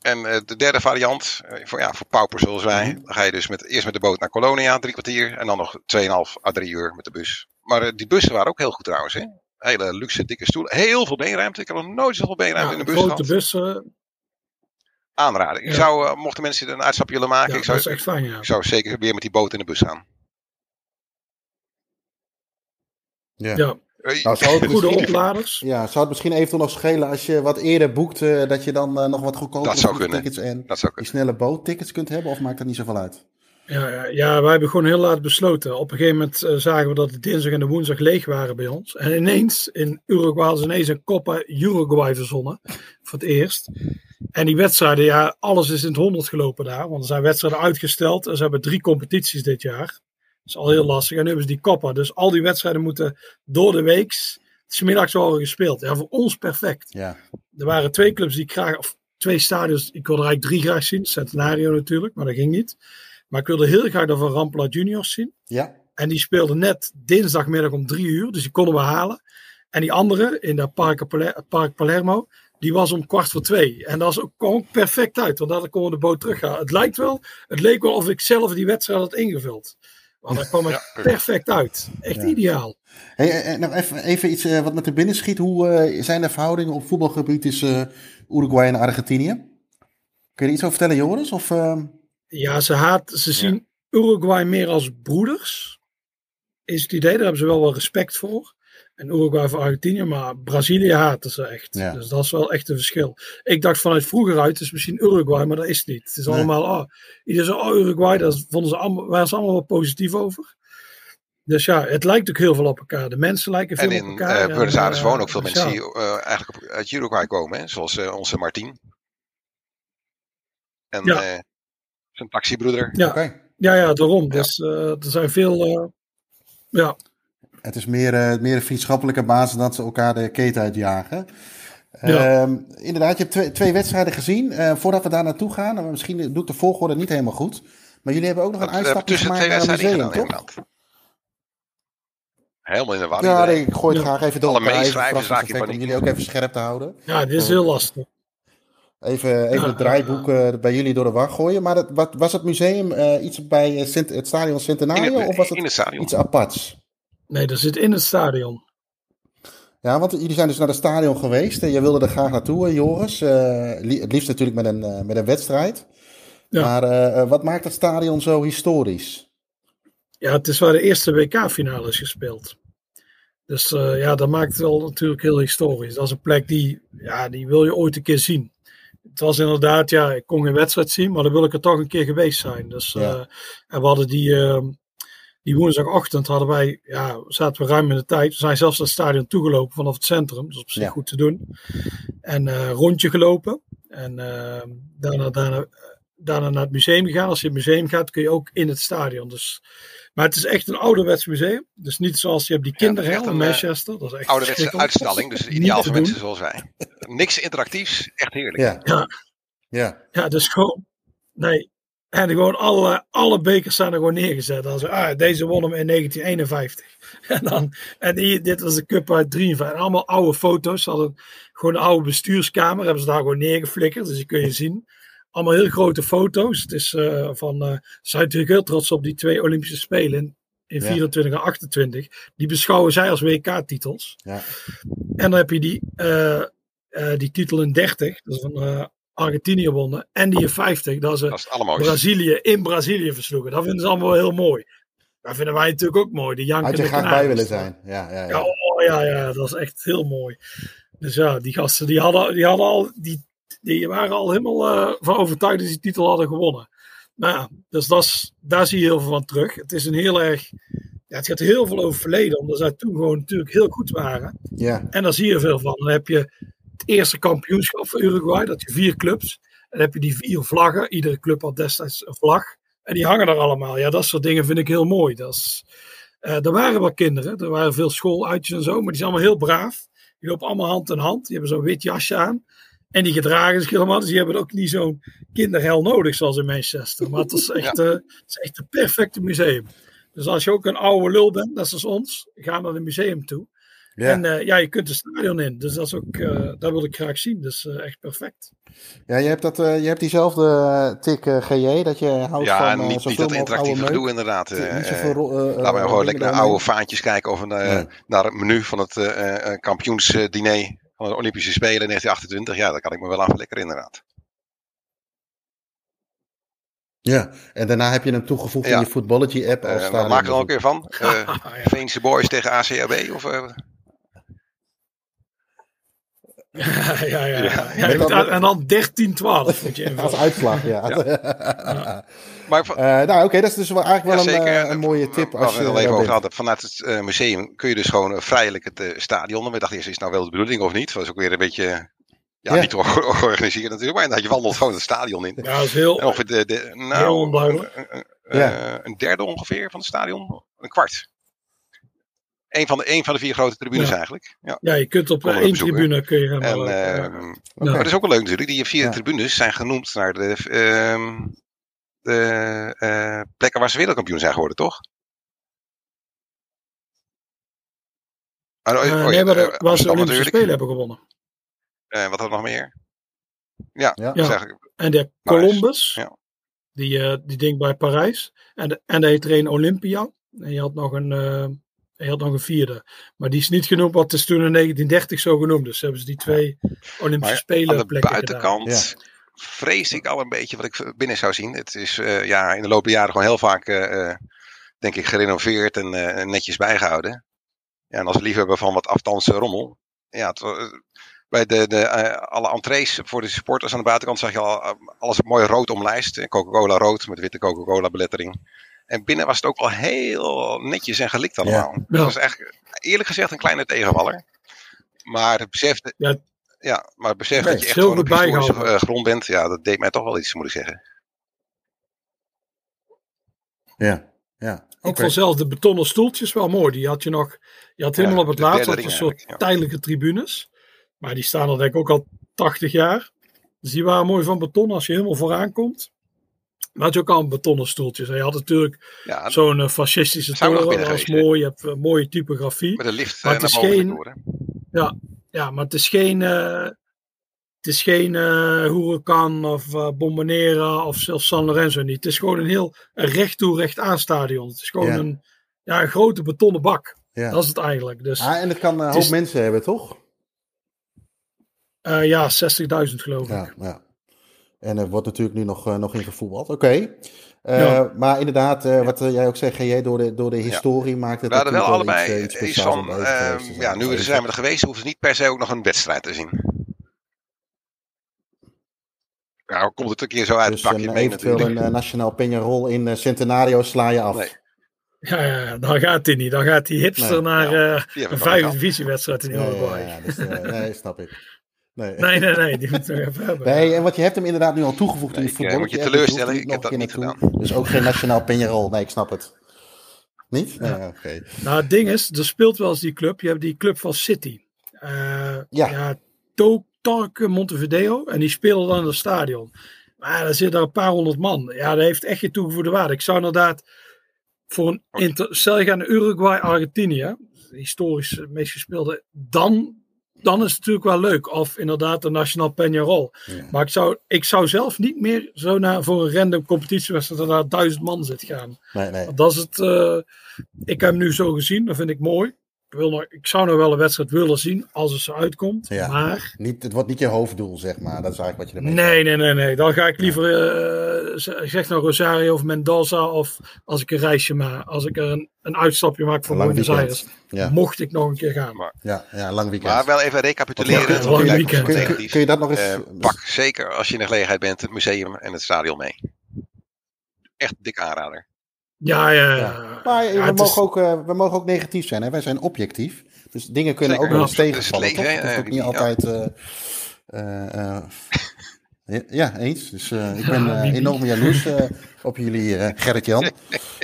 En eh, de derde variant, voor, ja, voor paupers zoals wij, dan ga je dus met, eerst met de boot naar Colonia, drie kwartier. En dan nog 2,5 à 3 uur met de bus. Maar die bussen waren ook heel goed trouwens. Hè? Hele luxe, dikke stoelen. Heel veel beenruimte. Ik heb nog nooit zoveel beenruimte
Ja,
in de bus
grote
gehad.
bussen.
Aanraden. Ik
Ja.
zou, eh, mochten mensen een uitstapje willen maken,
Ja,
ik, zou,
dat is echt fijn, ja.
ik zou zeker weer met die boot in de bus gaan.
ja.
Ja,
Nou, zou het
goede
misschien,
opladers.
ja, zou het misschien eventueel nog schelen als je wat eerder boekt, eh, dat je dan eh, nog wat goedkoper
Dat zou kunnen.
tickets en
dat zou
die snelle boottickets kunt hebben? Of maakt dat niet zoveel uit?
Ja, ja, ja, wij hebben gewoon heel laat besloten. Op een gegeven moment eh, zagen we dat de dinsdag en de woensdag leeg waren bij ons. En ineens, in Uruguay ze ineens een Copa Uruguay verzonnen. Voor het eerst. En die wedstrijden, ja, alles is in het honderd gelopen daar. Want er zijn wedstrijden uitgesteld. En ze hebben drie competities dit jaar. Dat is al heel lastig. En nu hebben ze die Copa. Dus al die wedstrijden moeten door de weeks, smiddags worden gespeeld. Ja, voor ons perfect.
Ja.
Er waren twee clubs die ik graag, of twee stadions, ik wilde er eigenlijk drie graag zien. Centenario natuurlijk, maar dat ging niet. Maar ik wilde heel graag dat van Rampla Juniors zien.
Ja.
En die speelde net dinsdagmiddag om drie uur, dus die konden we halen. En die andere, in dat Park, Paler- Park Palermo, die was om kwart voor twee. En dat was ook, kwam ook perfect uit, want dan konden we de boot teruggaan. Het lijkt wel, het leek wel of ik zelf die wedstrijd had ingevuld. Want daar kwam het
Ja.
perfect uit. Echt
Ja.
ideaal.
Hey, nog even, even iets eh, wat me te binnen schiet. Hoe eh, zijn de verhoudingen op voetbalgebied tussen Uruguay en Argentinië? Kun je er iets over vertellen, Joris? Of, ehm,
Ja, ze, haat, ze zien Uruguay meer als broeders. Is het idee, daar hebben ze wel wel respect voor. En Uruguay voor Argentinië, maar Brazilië haten ze echt.
Ja.
Dus dat is wel echt een verschil. Ik dacht vanuit vroeger uit, het is misschien Uruguay, maar dat is het niet. Het is
Nee.
allemaal, oh, iedereen zo, oh Uruguay, daar vonden ze allemaal, waren ze allemaal wel positief over. Dus ja, het lijkt ook heel veel op elkaar. De mensen lijken veel
En
op
in
elkaar.
eh
en,
Buenos Aires wonen ook veel
dus
mensen
ja.
die eh, eigenlijk uit Uruguay komen, hè? zoals eh, onze Martin. En
Ja.
Zijn taxibroeder.
Ja,
Oké.
ja, ja, daarom. Dus eh, er zijn veel, eh, ja,
Het is meer, eh, meer een vriendschappelijke basis dan ze elkaar de keten uitjagen.
Ja.
Ehm, inderdaad, je hebt twee, twee wedstrijden gezien. Eh, voordat we daar naartoe gaan, en misschien doe ik de volgorde niet helemaal goed. Maar jullie hebben ook nog een uitstapje
tussen
gemaakt
twee
naar een
gedaan,
toch?
inderdaad. Helemaal in de war.
Ja, nee, ik gooi het
Ja.
graag even door
Alle meeschrijvers raak je
verrassingseffect om jullie ook even scherp te houden.
ja, dit is heel lastig.
Even, even het draaiboek eh, bij jullie door de war gooien. Maar dat, wat, was het museum eh, iets bij eh, Sint- het stadion Centenario
het,
of was het iets aparts?
Nee, dat zit in het stadion.
Ja, want jullie zijn dus naar het stadion geweest. En je wilde er graag naartoe, Joris. Eh, li- het liefst natuurlijk met een, eh, met een wedstrijd.
Ja.
Maar wat maakt het stadion zo historisch?
Ja, het is waar de eerste WK-finale is gespeeld. Dus eh, ja, dat maakt het wel natuurlijk heel historisch. Dat is een plek die, ja, die wil je ooit een keer zien. Het was inderdaad, ja, ik kon geen wedstrijd zien, maar dan wil ik er toch een keer geweest zijn. Dus,
Ja.
eh, en we hadden die, eh, die woensdagochtend hadden wij, ja, zaten we ruim in de tijd. We zijn zelfs naar het stadion toegelopen vanaf het centrum. Dus op zich
Ja.
goed te doen. En eh rondje gelopen. En eh, daarna, daarna, daarna naar het museum gegaan. Als je in het museum gaat, kun je ook in het stadion. Dus, maar het is echt een ouderwets museum. Dus niet zoals je hebt die
Ja, het is
kinderhel
echt
in
eh,
Manchester. Dat is echt
Ouderwetse uitstalling, dus ideaal voor mensen zoals wij. Niks interactiefs, echt heerlijk.
Ja.
Ja.
Ja.
Ja, dus gewoon. Nee. En gewoon alle, alle bekers zijn er gewoon neergezet. Als, ah, deze won hem in 1951. [laughs] En, dan, en hier, dit was de cup uit 53. En allemaal oude foto's. Ze hadden gewoon een oude bestuurskamer. Hebben ze daar gewoon neergeflikkerd. Dus die kun je zien. Allemaal heel grote foto's. Het is eh, van. eh, ze zijn natuurlijk heel trots op die twee Olympische Spelen. In,
Ja.
24 en 28. Die beschouwen zij als WK-titels.
Ja.
En dan heb je die, eh, die titel in 30. Dat is van Argentinië wonnen. En die in 50. Dat is
Dat.
Brazilië in Brazilië versloegen. Dat vinden ze allemaal heel mooi. Dat vinden wij natuurlijk ook mooi. De
Had je graag bij willen zijn. Ja, ja,
Ja,
ja.
oh, ja, ja, dat is echt heel mooi. Dus ja, die gasten die hadden, die hadden al, die, die waren al helemaal eh, van overtuigd dat ze die titel hadden gewonnen. Nou ja, dus dat is, daar zie je heel veel van terug. Het is een heel erg, ja, het gaat heel veel over het verleden, omdat zij toen gewoon natuurlijk heel goed waren.
ja.
En daar zie je veel van. Dan heb je het eerste kampioenschap van Uruguay, dat je vier clubs. En dan heb je die vier vlaggen. Iedere club had destijds een vlag. En die hangen er allemaal. Ja, dat soort dingen vind ik heel mooi. Dat is, eh, er waren wel kinderen, er waren veel schooluitjes en zo, maar die zijn allemaal heel braaf. Die lopen allemaal hand in hand. Die hebben zo'n wit jasje aan. En die gedragen zich helemaal. Dus die hebben ook niet zo'n kinderhel nodig zoals in Manchester. Maar het is echt, eh, het is echt een perfecte museum. Dus als je ook een oude lul bent, net zoals ons, ga naar het museum toe.
ja.
En eh, ja, je kunt het stadion in. Dus dat is ook, eh, dat wil ik graag zien. Dus echt perfect.
ja je, hebt dat, eh, je hebt diezelfde tik eh, GJ, dat je houdt
Ja,
van
en
eh,
niet, niet dat interactieve
oude
gedoe inderdaad.
zoveel eh,
Laten we gewoon lekker naar oude vaantjes kijken of een,
Nee.
naar het menu van het eh, eh, kampioensdiner van de Olympische Spelen 1928. Ja, daar kan ik me wel aan verlekkeren inderdaad.
Ja, en daarna heb je hem toegevoegd
Ja.
in je Footballogy app als
maken we er ook weer van? [laughs] Eh
Ja.
Veense Boys tegen ACAB? Of, eh,
ja, ja, ja.
dat-
uit- en dan 13-12 moet je.
Als uitslag, ja. [laughs]
maar van-
Eh, nou, oké, dat is dus wel eigenlijk wel
ja,
een,
zeker.
eh, een mooie tip. Als
we
je
het al even over hadden. Vanuit het eh, museum kun je dus gewoon vrijelijk het stadion. En we dachten eerst, is het nou wel de bedoeling of niet? Dat was ook weer een beetje, ja,
Ja.
niet ge- georganiseerd natuurlijk. Maar inderdaad, je wandelt gewoon het stadion in.
Ja, dat is heel...
En ongeveer de, de,
Heel
nou,
onduidelijk.
een, een-
Ja.
eh, een derde ongeveer van het stadion. Een kwart. Eén van de, één van de vier grote tribunes
Ja.
eigenlijk. Ja.
Ja, je kunt op eh, één tribune kun je gaan
En,
lopen, ja.
ehm, Maar dat is ook wel leuk natuurlijk. Die vier
Ja.
tribunes zijn genoemd naar de, ehm, de eh, plekken waar ze wereldkampioen zijn geworden, toch? Ah, oh,
Eh,
oh
nee, maar
eh,
de, waar ze de Olympische
natuurlijk.
Spelen hebben gewonnen.
Eh, wat hadden we nog meer? Ja,
Ja.
dat is
Ja.
eigenlijk-
En de
Parijs.
Columbus.
Ja.
Die, eh, die ding bij Parijs. En, de, en hij heet er een Olympia. En je had nog een, je had nog een vierde. Maar die is niet genoemd, wat is toen in 1930 zo genoemd. Dus hebben ze die twee Olympische
Maar
Spelen
aan de
plekken gedaan.
buitenkant vrees ik al een beetje wat ik binnen zou zien. Het is eh, ja, in de loop der jaren gewoon heel vaak, eh, eh, denk ik, gerenoveerd en eh, netjes bijgehouden. Ja, en als liefhebber van wat afstandse rommel. Ja, het, bij de, de, alle entrees voor de supporters aan de buitenkant zag je al alles mooi rood omlijst. Coca-Cola rood met witte Coca-Cola belettering. En binnen was het ook wel heel netjes en gelikt allemaal. Het
Ja.
was echt, eerlijk gezegd, een kleine tegenvaller. Maar het besef,
Ja.
ja, maar het besef dat je echt gewoon op historische eh, grond bent, ja, dat deed mij toch wel iets, moet ik zeggen.
Ja, ja.
Ik
Oké.
vond zelfs de betonnen stoeltjes wel mooi. Die had je nog. Je had helemaal
Ja,
op het laatst een soort
ja.
tijdelijke tribunes. Maar die staan er denk ik ook al 80 jaar. Dus die waren mooi van beton als je helemaal vooraan komt. Maar had je ook al betonnen stoeltjes. En je had natuurlijk
Ja,
zo'n eh, fascistische toren. was mooi. Je hebt eh, mooie typografie.
met een lift
Maar
eh,
het is geen-
toren.
Ja, maar het is geen. eh, het is geen Huracan of eh Bombonera of zelfs San Lorenzo niet. Het is gewoon een heel recht toe, recht aan stadion. Het is gewoon
Ja.
een, ja, een grote betonnen bak.
Ja.
Dat is het eigenlijk. Dus
Ah, en het kan een hoop
is-
mensen hebben, toch?
eh, ja, 60.000 geloof ik.
Ja, ja. En er wordt natuurlijk nu nog, eh, nog in gevoetbald. Oké. Eh,
Ja.
Maar inderdaad, eh, wat jij ook zegt, GJ, door de, door de historie maakt het
We hadden wel allebei
iets,
iets, van, ja, nu we er zijn we er geweest, hoeven ze niet per se ook nog een wedstrijd te zien. Nou, komt het een keer zo uit
Dus
het pakje
een,
mee
eventueel
natuurlijk.
een nationaal Peñarol in Centenario sla je af.
Nee.
Ja, dan gaat hij niet. Dan gaat die hipster
Nee,
naar
ja,
een vijfde divisiewedstrijd in
Ja, ja,
Uruguay.
ja, dus, eh, nee, snap ik. Nee.
Nee, nee, nee, die moeten we even hebben. [laughs]
Nee, en wat je hebt hem inderdaad nu al toegevoegd
Nee,
in je
ik, eh,
voetbal.
moet je teleurstellen, ik heb dat niet
naartoe. Dus ook geen nationaal Peñarol. Nee, ik snap het. Niet? Nee, oké.
Nou, het ding is, er speelt wel eens die club. Je hebt die club van City. Eh
Ja.
ja. Montevideo. En die spelen dan in het stadion. Maar er zitten er een paar honderd man. Ja, dat heeft echt geen toegevoegde waarde. Ik zou inderdaad voor een... Inter, stel je gaat naar Uruguay, Argentinië. Historisch het meest gespeelde. Dan, dan is het natuurlijk wel leuk. Of inderdaad de Nationaal Peñarol.
Ja.
Maar ik zou, ik zou zelf niet meer zo naar voor een random competitiewedstrijd dat daar duizend man zit gaan.
Nee, nee.
Dat is het. eh, ik heb hem nu zo gezien, dat vind ik mooi. Ik, wil nog, ik zou nog wel een wedstrijd willen zien als het zo uitkomt.
Ja.
Maar
Niet, het wordt niet je hoofddoel, zeg maar. Dat is eigenlijk wat je ermee
nee, nee, nee, nee. Dan ga ik liever, eh, z- zeg nou Rosario of Mendoza. Of als ik een reisje maak, als ik er een, een uitstapje maak voor Buenos. Aires.
Ja,
Mocht ik nog een keer gaan.
Maar-
ja, ja, lang weekend.
Maar wel even recapituleren.
Ja, lang weekend.
kun, kun je dat nog eens...
Eh, pak zeker als je in de gelegenheid bent het museum en het stadion mee. Echt dik aanrader.
Ja, ja, ja.
Ja. Maar
Ja,
we, mogen
is-
ook, eh, we mogen ook negatief zijn. Hè? Wij zijn objectief. Dus dingen kunnen
Zeker.
ook wel eens
Ja. Dat is het
tegenvallen.
leven,
toch? ook
Eh,
niet
ja.
altijd... eh, eh, eh, [laughs] ja, eens. Dus eh, ik ben eh, enorm jaloers eh, [laughs] op jullie, eh Gerrit-Jan.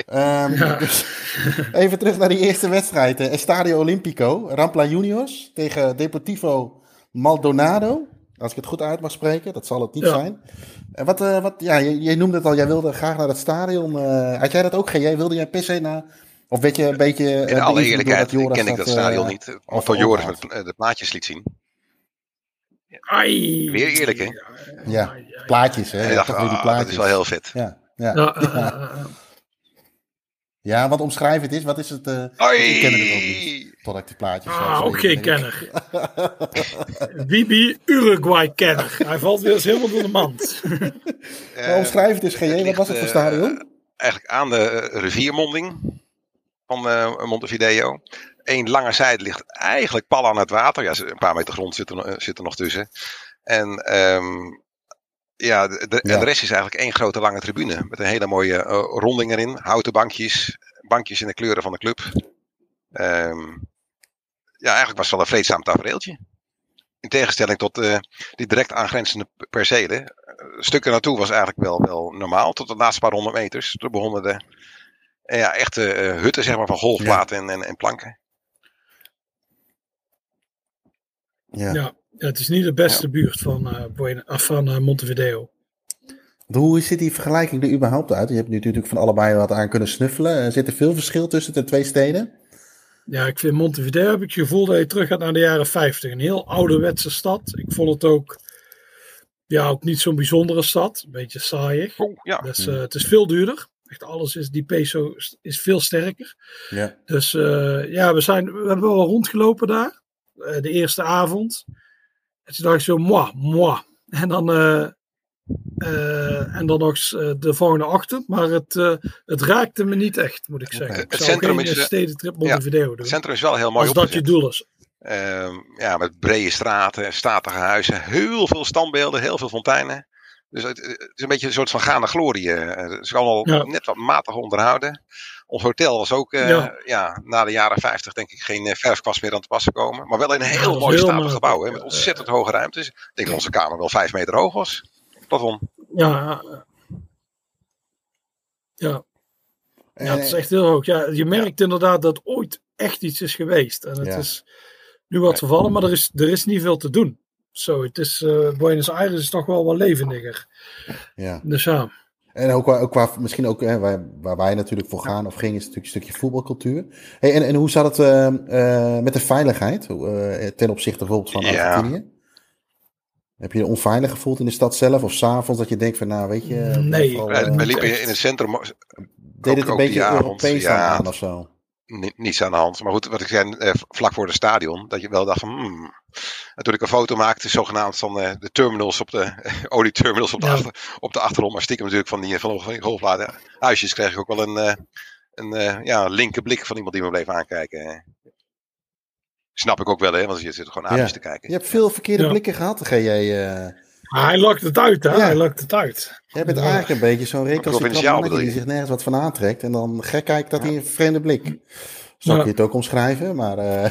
Ehm,
Ja.
dus [laughs] even terug naar die eerste wedstrijd. eh, Estadio Olimpico, Rampla Juniors tegen Deportivo Maldonado. Als ik het goed uit mag spreken, dat zal het niet
Ja.
zijn. En wat, eh, wat, ja, je, je noemde het al, jij wilde graag naar het stadion. eh, had jij dat ook? Jij wilde jij per se naar... Of weet je een beetje... eh,
In alle
beïnvloed door
eerlijkheid
Joris
ken ik dat
eh,
stadion niet. Of van Joris met eh, de plaatjes liet zien.
Ai.
Weer eerlijk, hè?
Ja, plaatjes, hè?
Dacht,
weer die
ah,
plaatjes.
dat is wel heel vet.
Ja, ja.
Ja, eh, eh, eh, eh.
ja, want omschrijf het eens. Wat is het? eh ik ken het ook niet. Totdat ik die plaatjes.
Ah,
Zo,
ook geen
denk ik.
kenner. [laughs] Bibi, Uruguay-kenner. Hij valt weer eens helemaal door de mand.
Maar omschrijf het eens, GJ. Wat
ligt,
was het voor
eh,
stadion?
Eigenlijk aan de eh, riviermonding van eh, Montevideo. Eén lange zijde ligt eigenlijk pal aan het water. Ja, een paar meter grond zit er, eh, zit er nog tussen. En ehm, ja, de, de- en
Ja.
de rest is eigenlijk één grote lange tribune. Met een hele mooie eh, ronding erin. Houten bankjes. Bankjes in de kleuren van de club. Ehm, ja, eigenlijk was het wel een vreedzaam tafereeltje. In tegenstelling tot eh, die direct aangrenzende percelen. Eh, stukken naartoe was eigenlijk wel, wel normaal. Tot de laatste paar honderd meters. Toen begonnen de eh, ja, echte eh, hutten zeg maar, van golfplaten en, en, en planken.
Ja.
Ja, het is niet de beste buurt van, eh, af van Montevideo.
Hoe ziet die vergelijking er überhaupt uit? Je hebt nu natuurlijk van allebei wat aan kunnen snuffelen. Zit er veel verschil tussen de twee steden?
Ja, ik vind Montevideo heb ik het gevoel dat je terug gaat naar de jaren 50. Een heel ouderwetse stad. Ik vond het ook ja, ook niet zo'n bijzondere stad. Een beetje saaiig.
Oh, ja.
Dus eh, het is veel duurder. Echt alles is, die peso is- is veel sterker.
Ja.
Dus eh, ja, we, zijn, we hebben wel rondgelopen daar. eh, de eerste avond. En toen dacht ik zo, moi, moi. En dan, eh, en dan nog eh, de volgende ochtend. Maar het, eh, het raakte me niet echt, moet ik zeggen. Ik
Het centrum is,
stedentrip Montevideo doen.
Het centrum is wel heel mooi
als dat je
opgezet.
doel is.
Ehm, ja, met brede straten, statige huizen, heel veel standbeelden, heel veel fonteinen. Dus het, het is een beetje een soort van gaande glorie. Het is allemaal
Ja.
net wat matig onderhouden. Ons hotel was ook
Ja.
ja. na de jaren 50 denk ik geen verfkwast meer aan te passen komen. Maar wel in een heel mooi statig gebouw. Hè, met ontzettend hoge ruimtes. Ik denk dat onze kamer wel vijf meter hoog was. Plafond.
Ja, ja. ja. Het is echt heel hoog. Ja, je merkt inderdaad dat ooit echt iets is geweest. En het
Ja.
is nu wat vervallen, maar er is, er is niet veel te doen. Zo, het is, eh, Buenos Aires is toch wel wat levendiger.
Ja.
Dus ja,
En ook qua, ook qua misschien ook hè, waar, waar wij natuurlijk voor gaan of gingen, is natuurlijk een stukje voetbalcultuur. Hey, en, en hoe zat het eh, eh, met de veiligheid eh, ten opzichte bijvoorbeeld van
Ja.
Argentinië? Heb je je onveilig gevoeld in de stad zelf of s'avonds dat je denkt van nou weet je... eh,
Nee,
vooral,
Eh,
eh,
we
niet
liepen
echt.
in het centrum.
deed het een beetje Europees
ja.
aan of zo?
ni- niets aan de hand. Maar goed, wat ik zei eh, vlak voor het stadion, dat je wel dacht van. Hmm. En toen ik een foto maakte, zogenaamd van eh, de terminals op de [laughs] olieterminals op de,
Ja.
achter, op de achtergrond, maar stiekem natuurlijk van die, van, van die golfladen huisjes, kreeg ik ook wel een, eh, een eh, ja, linker blik van iemand die me bleef aankijken. Snap ik ook wel, hè, want je zit gewoon aan
Ja.
te kijken.
Je hebt veel verkeerde
Ja.
blikken gehad, GJ. eh
maar hij lakt het uit, hè?
Ja.
Hij lakt het uit.
jij bent
Ja.
eigenlijk een beetje zo'n recalcitrant
Provinciaal
mannetje
bedoel
die zich nergens wat van aantrekt. En dan gek kijkt dat hij een vreemde blik. Zou
Ja.
ik je het ook omschrijven, maar... eh,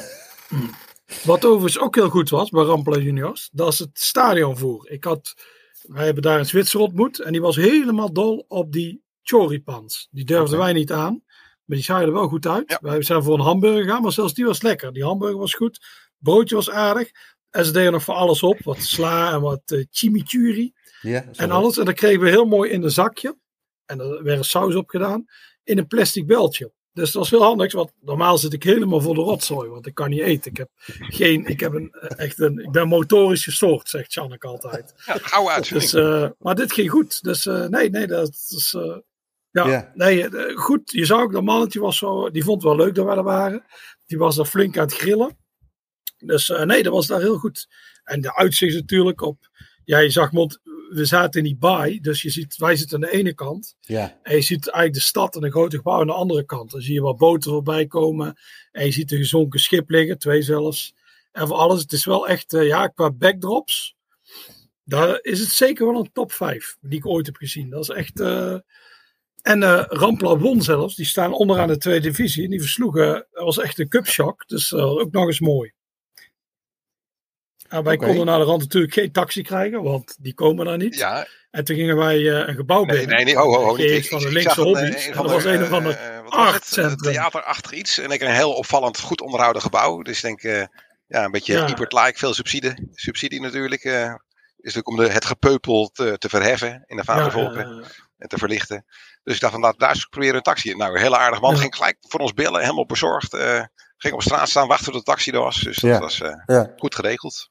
[laughs]
Wat overigens ook heel goed was bij Rampla Juniors, dat is het stadionvoer. Ik had, wij hebben daar een Zwitser ontmoet en die was helemaal dol op die choripans. Die durfden wij niet aan, maar die zagen er wel goed uit.
Ja.
Wij zijn voor een hamburger gegaan, maar zelfs die was lekker. Die hamburger was goed, broodje was aardig. En ze deden nog voor alles op, wat sla en wat eh, chimichurri
ja,
en alles. En dat kregen we heel mooi in een zakje. En er werd saus op gedaan. In een plastic beltje. Dus dat was heel handig. Want normaal zit ik helemaal voor de rotzooi. Want ik kan niet eten. Ik heb geen. Ik heb een eh, echt een. Ik ben motorisch gestoord, zegt Janneke altijd.
Ja, gouden uitzending.
Dus, eh, maar dit ging goed. Dus nee, nee, dat is. Ja, nee, eh, goed. Je zag ook dat mannetje was zo. Die vond het wel leuk dat wij er waren. Die was er flink aan het grillen. Dus eh, nee, dat was daar heel goed. En de uitzicht natuurlijk op. Ja, je zag, Mont, we zaten in die baai. Dus je ziet, wij zitten aan de ene kant.
Ja,
En je ziet eigenlijk de stad en een grote gebouw aan de andere kant. Dan zie je wat boten voorbij komen. En je ziet een gezonken schip liggen, twee zelfs. En voor alles, het is wel echt, eh, ja, qua backdrops. Daar is het zeker wel een top 5 die ik ooit heb gezien. Dat is echt. En eh Rampla won zelfs. Die staan onderaan de tweede divisie. En die versloegen. Dat was echt een cupshock. Dus eh, ook nog eens mooi. En wij
Oké.
konden naar de rand natuurlijk geen taxi krijgen, want die komen daar niet.
Ja,
En toen gingen wij eh, een gebouw
nee,
binnen.
nee, nee, ho, ho, ho. Niet. Ik-
van de linkse hobby's.
een
En
van
dat was
de,
een of ander artcentrum.
Theaterachtig iets. En ik een heel opvallend, goed onderhouden gebouw. Dus ik denk, ja, een beetje
Ja.
Ibert-like, veel subsidie. Subsidie natuurlijk. is natuurlijk om de, het gepeupel te, te verheffen in de vadervolken
Ja,
en te verlichten. Dus ik dacht van, laat daar eens proberen een taxi. Nou, een hele aardig man.
Ja.
Ging gelijk voor ons bellen, helemaal bezorgd. eh, ging op straat staan, wachten tot de taxi er was. Dus dat
Ja.
was eh,
ja.
goed geregeld.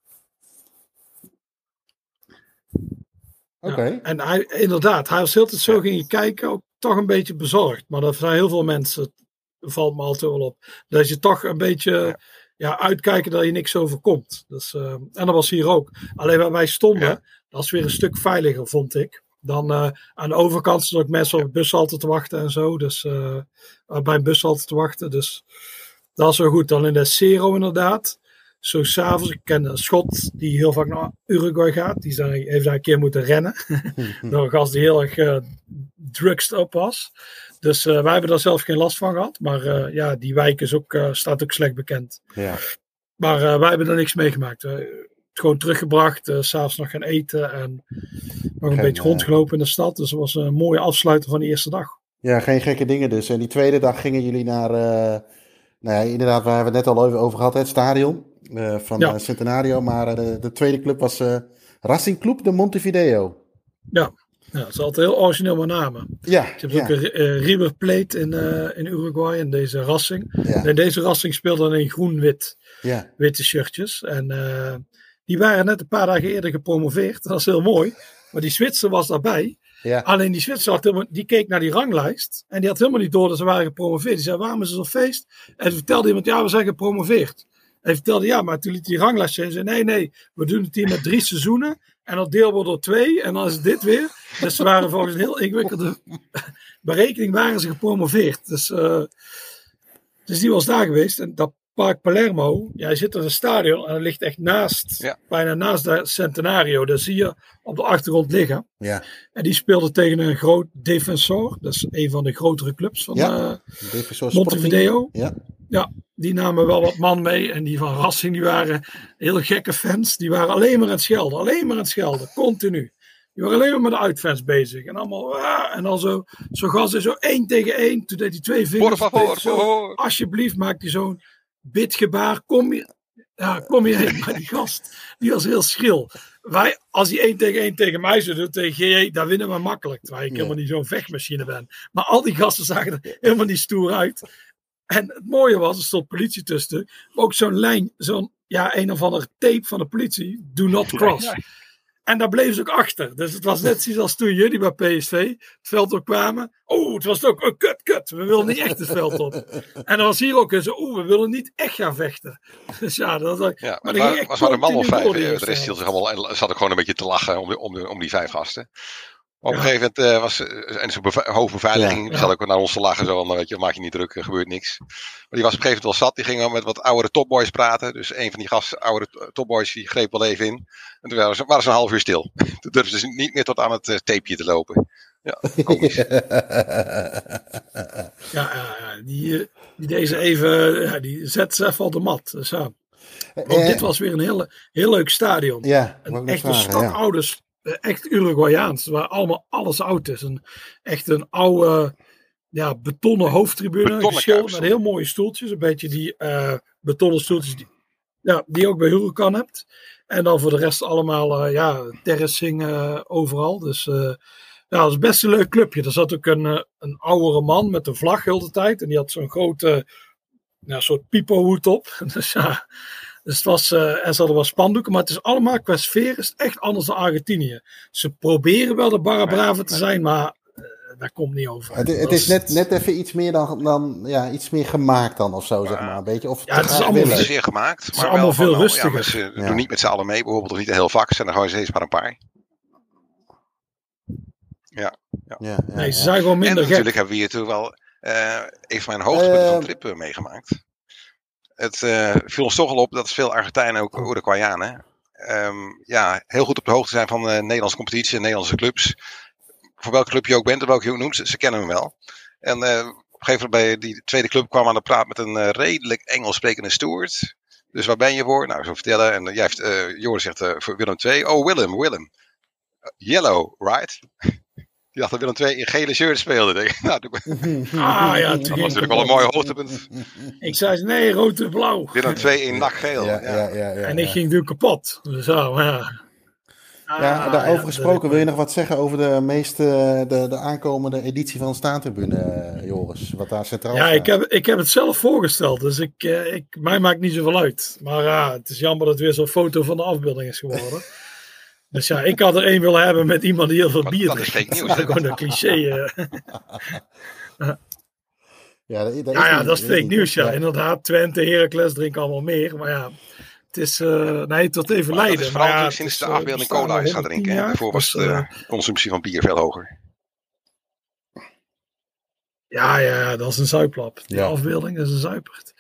oké.
En hij, inderdaad, hij was heel tijd zo ging je kijken, ook toch een beetje bezorgd. Maar dat zijn heel veel mensen, valt me altijd wel op. Dat je toch een beetje ja. uitkijken dat je niks overkomt. Dus, eh, en dat was hier ook. Alleen waar wij stonden,
Ja.
dat is weer een stuk veiliger, vond ik. Dan eh, aan de overkant stonden ook mensen op de bushalte te wachten en zo. Dus eh, bij een bushalte te wachten. Dus dat is wel goed. Dan in de Cero inderdaad. Zo s'avonds, ik ken een schot die heel vaak naar Uruguay gaat. Die zei, heeft daar een keer moeten rennen. [laughs] Door een gast die heel erg eh drugsed op was. Dus eh, wij hebben daar zelf geen last van gehad. Maar eh, ja, die wijk is ook, eh, staat ook slecht bekend.
Ja.
Maar eh, wij hebben er niks meegemaakt. Eh, gewoon teruggebracht. s s'avonds nog gaan eten. En nog een
Geen,
beetje
eh,
rondgelopen in de stad. Dus het was een mooie afsluiter van de eerste dag.
ja, geen gekke dingen dus. En die tweede dag gingen jullie naar, eh, nou ja, inderdaad, waar we het net al over gehad, het stadion eh, van
Ja.
eh, Centenario. Maar eh, de, de tweede club was eh Racing Club de Montevideo.
Ja, het is altijd heel origineel met namen.
Ja,
Je hebt
ja,
ook een eh, River Plate in, eh, in Uruguay. En deze Racing.
ja,
En deze Racing speelde dan in groen-wit.
ja.
witte shirtjes. En eh, die waren net een paar dagen eerder gepromoveerd. Dat was heel mooi. Maar die Zwitser was daarbij.
Ja.
Alleen die Zwitser had helemaal, die keek naar die ranglijst. En die had helemaal niet door dat ze waren gepromoveerd. Die zei, waarom is er zo'n feest? En toen vertelde iemand, ja, we zijn gepromoveerd. Hij vertelde, ja, maar toen liet die ranglijst zien. Zei, nee, nee, we doen het hier met drie seizoenen. En dat deel wordt door twee. En dan is het dit weer. Dus ze waren volgens een heel ingewikkelde [laughs] berekening waren ze gepromoveerd. Dus, uh, dus die was daar geweest. En dat Park Palermo, ja, je zit in een stadion en dat ligt echt naast,
Ja.
bijna naast de Centenario. Daar zie je op de achtergrond liggen.
Ja,
En die speelde tegen een groot defensor. Dat is een van de grotere clubs van
Ja. Defensor
Montevideo.
Ja.
Ja, die namen wel wat man mee. En die van Racing, die waren hele gekke fans. Die waren alleen maar aan het schelden. Alleen maar aan het schelden. Continu. Die waren alleen maar met de uitfans bezig. En allemaal, ah, en dan zo, zo gas zo één tegen één. Toen deed hij twee
Por
vingers.
favor, por
zo,
favor.
alsjeblieft, maakt hij zo'n bidgebaar. Kom je, ja, kom je heen. Maar die gast, die was heel schril. Wij, als hij één tegen één tegen mij zou doen, tegen GE, daar winnen we makkelijk. Terwijl ik
Ja.
helemaal niet zo'n vechtmachine ben. Maar al die gasten zagen er helemaal niet stoer uit. En het mooie was, er stond politie tussen. Maar ook zo'n lijn, zo'n, ja, een of ander tape van de politie. Do not cross. En daar bleven ze ook achter. Dus het was net zoals als toen jullie bij PSV het veld op kwamen. Oh, het was ook, oh, kut, kut. We willen niet echt het veld op. [laughs] En dan was hier ook zo, oeh, we willen niet echt gaan vechten. [laughs] Dus ja, dat was,
Ja, maar was maar een man of vijf. De rest hield zich allemaal en zat ook gewoon een beetje te lachen om, de, om, de, om die vijf gasten. Op een gegeven moment eh, was eh, en zijn beve- hoofdbeveiliging,
Ja.
zat ook naar ons te lachen. Zo weet je, maak je niet druk, er gebeurt niks. Maar die was op een gegeven moment wel zat. Die ging wel met wat oudere topboys praten. Dus een van die gasten, oudere to- topboys, die greep wel even in. En toen waren ze, waren ze een half uur stil. [laughs] Toen durfden ze niet meer tot aan het eh, tapeje te lopen. Ja, komisch. [laughs]
Ja, die, die deze even, ja, die zet ze even op de mat. Dus. Want
Eh,
dit was weer een heel, heel leuk stadion.
Ja, ik
Een
vragen, ja.
Echt Uruguayaans, waar allemaal alles oud is. Een, echt een oude, ja, betonnen hoofdtribune, geschilderd met heel mooie stoeltjes. Een beetje die eh, betonnen stoeltjes die, ja, die je ook bij Huracan hebt. En dan voor de rest allemaal, eh, ja, terracing eh, overal. Dus eh, ja, dat is best een leuk clubje. Er zat ook een, eh, een oudere man met een vlag heel de tijd. En die had zo'n grote, ja, soort pipohoed op. [laughs] dus ja, dus het was, eh, en ze hadden wel spandoeken, maar het is allemaal qua sfeer is echt anders dan Argentinië. Ze proberen wel de Barra Brava te zijn, maar eh, daar komt niet over.
Het, is net, net even iets meer dan, dan ja, iets meer gemaakt dan of zo, zeg
Ja.
maar. Een beetje. Of
Ja, het is allemaal
willen.
Niet zeer gemaakt. Maar
allemaal
wel van,
veel rustiger.
Ja, ze
Ja.
doen niet met z'n allen mee, bijvoorbeeld, of niet een heel vak. Zijn er gewoon steeds maar een paar.
Ja, ja,
nee, ze
ja.
zijn gewoon
En
minder
natuurlijk
gek.
hebben we hier toch wel eh een van mijn hoogtepunten van trip meegemaakt. Het eh, viel ons toch al op dat veel Argentijnen, ook Uruguayanen, ehm, ja, heel goed op de hoogte zijn van de Nederlandse competitie en Nederlandse clubs. Voor welke club je ook bent, of welke je ook noemt, ze, ze kennen hem wel. En eh, op een gegeven moment bij die tweede club kwam aan de praat met een eh, redelijk Engels sprekende steward. Dus waar ben je voor? Nou, zo vertellen. En jij heeft, Joris zegt voor Willem II. Oh, Willem, Willem. Yellow, right? Die dacht dat Willem II in gele shirt speelde. Denk ik. [laughs] Nou, [laughs]
Ah ja,
dat was natuurlijk wel een mooi hoogtepunt.
Ik zei, nee, rood en blauw.
Willem II in nachtgeel.
Ja,
Ja,
ja, ja, ja,
En ik
ja.
ging natuurlijk kapot. Zo, ja.
Ja,
Ah,
daarover
ja,
gesproken, wil je nog wat zeggen over de meest, eh, de, de aankomende editie van de Staantribune, eh, Joris? Wat daar centraal
Ja,
staat?
ik heb, ik heb het zelf voorgesteld, dus ik, eh, ik, mij maakt niet zoveel uit. Maar ja, het is jammer dat het weer zo'n foto van de afbeelding is geworden. [laughs] Dus ja, ik had er één willen hebben met iemand die heel veel bier [laughs]
dat is
drinkt.
fake news, hè?
Gewoon een cliché. [laughs] eh. [laughs]
Ja, dat, dat
Ja, dat is fake
niet-
nieuws, ja. Inderdaad, Twente, Heracles drinken allemaal meer. Maar ja, het is, eh, nee, tot even
Maar dat
leiden.
is vooral
maar ja,
sinds
is,
de
eh,
afbeelding cola is gaan
110
drinken.
jaar,
Daarvoor was
dus,
de
eh,
consumptie van bier veel hoger.
Ja, ja, dat is een zuiplap. Die
Ja.
afbeelding dat is een zuipert.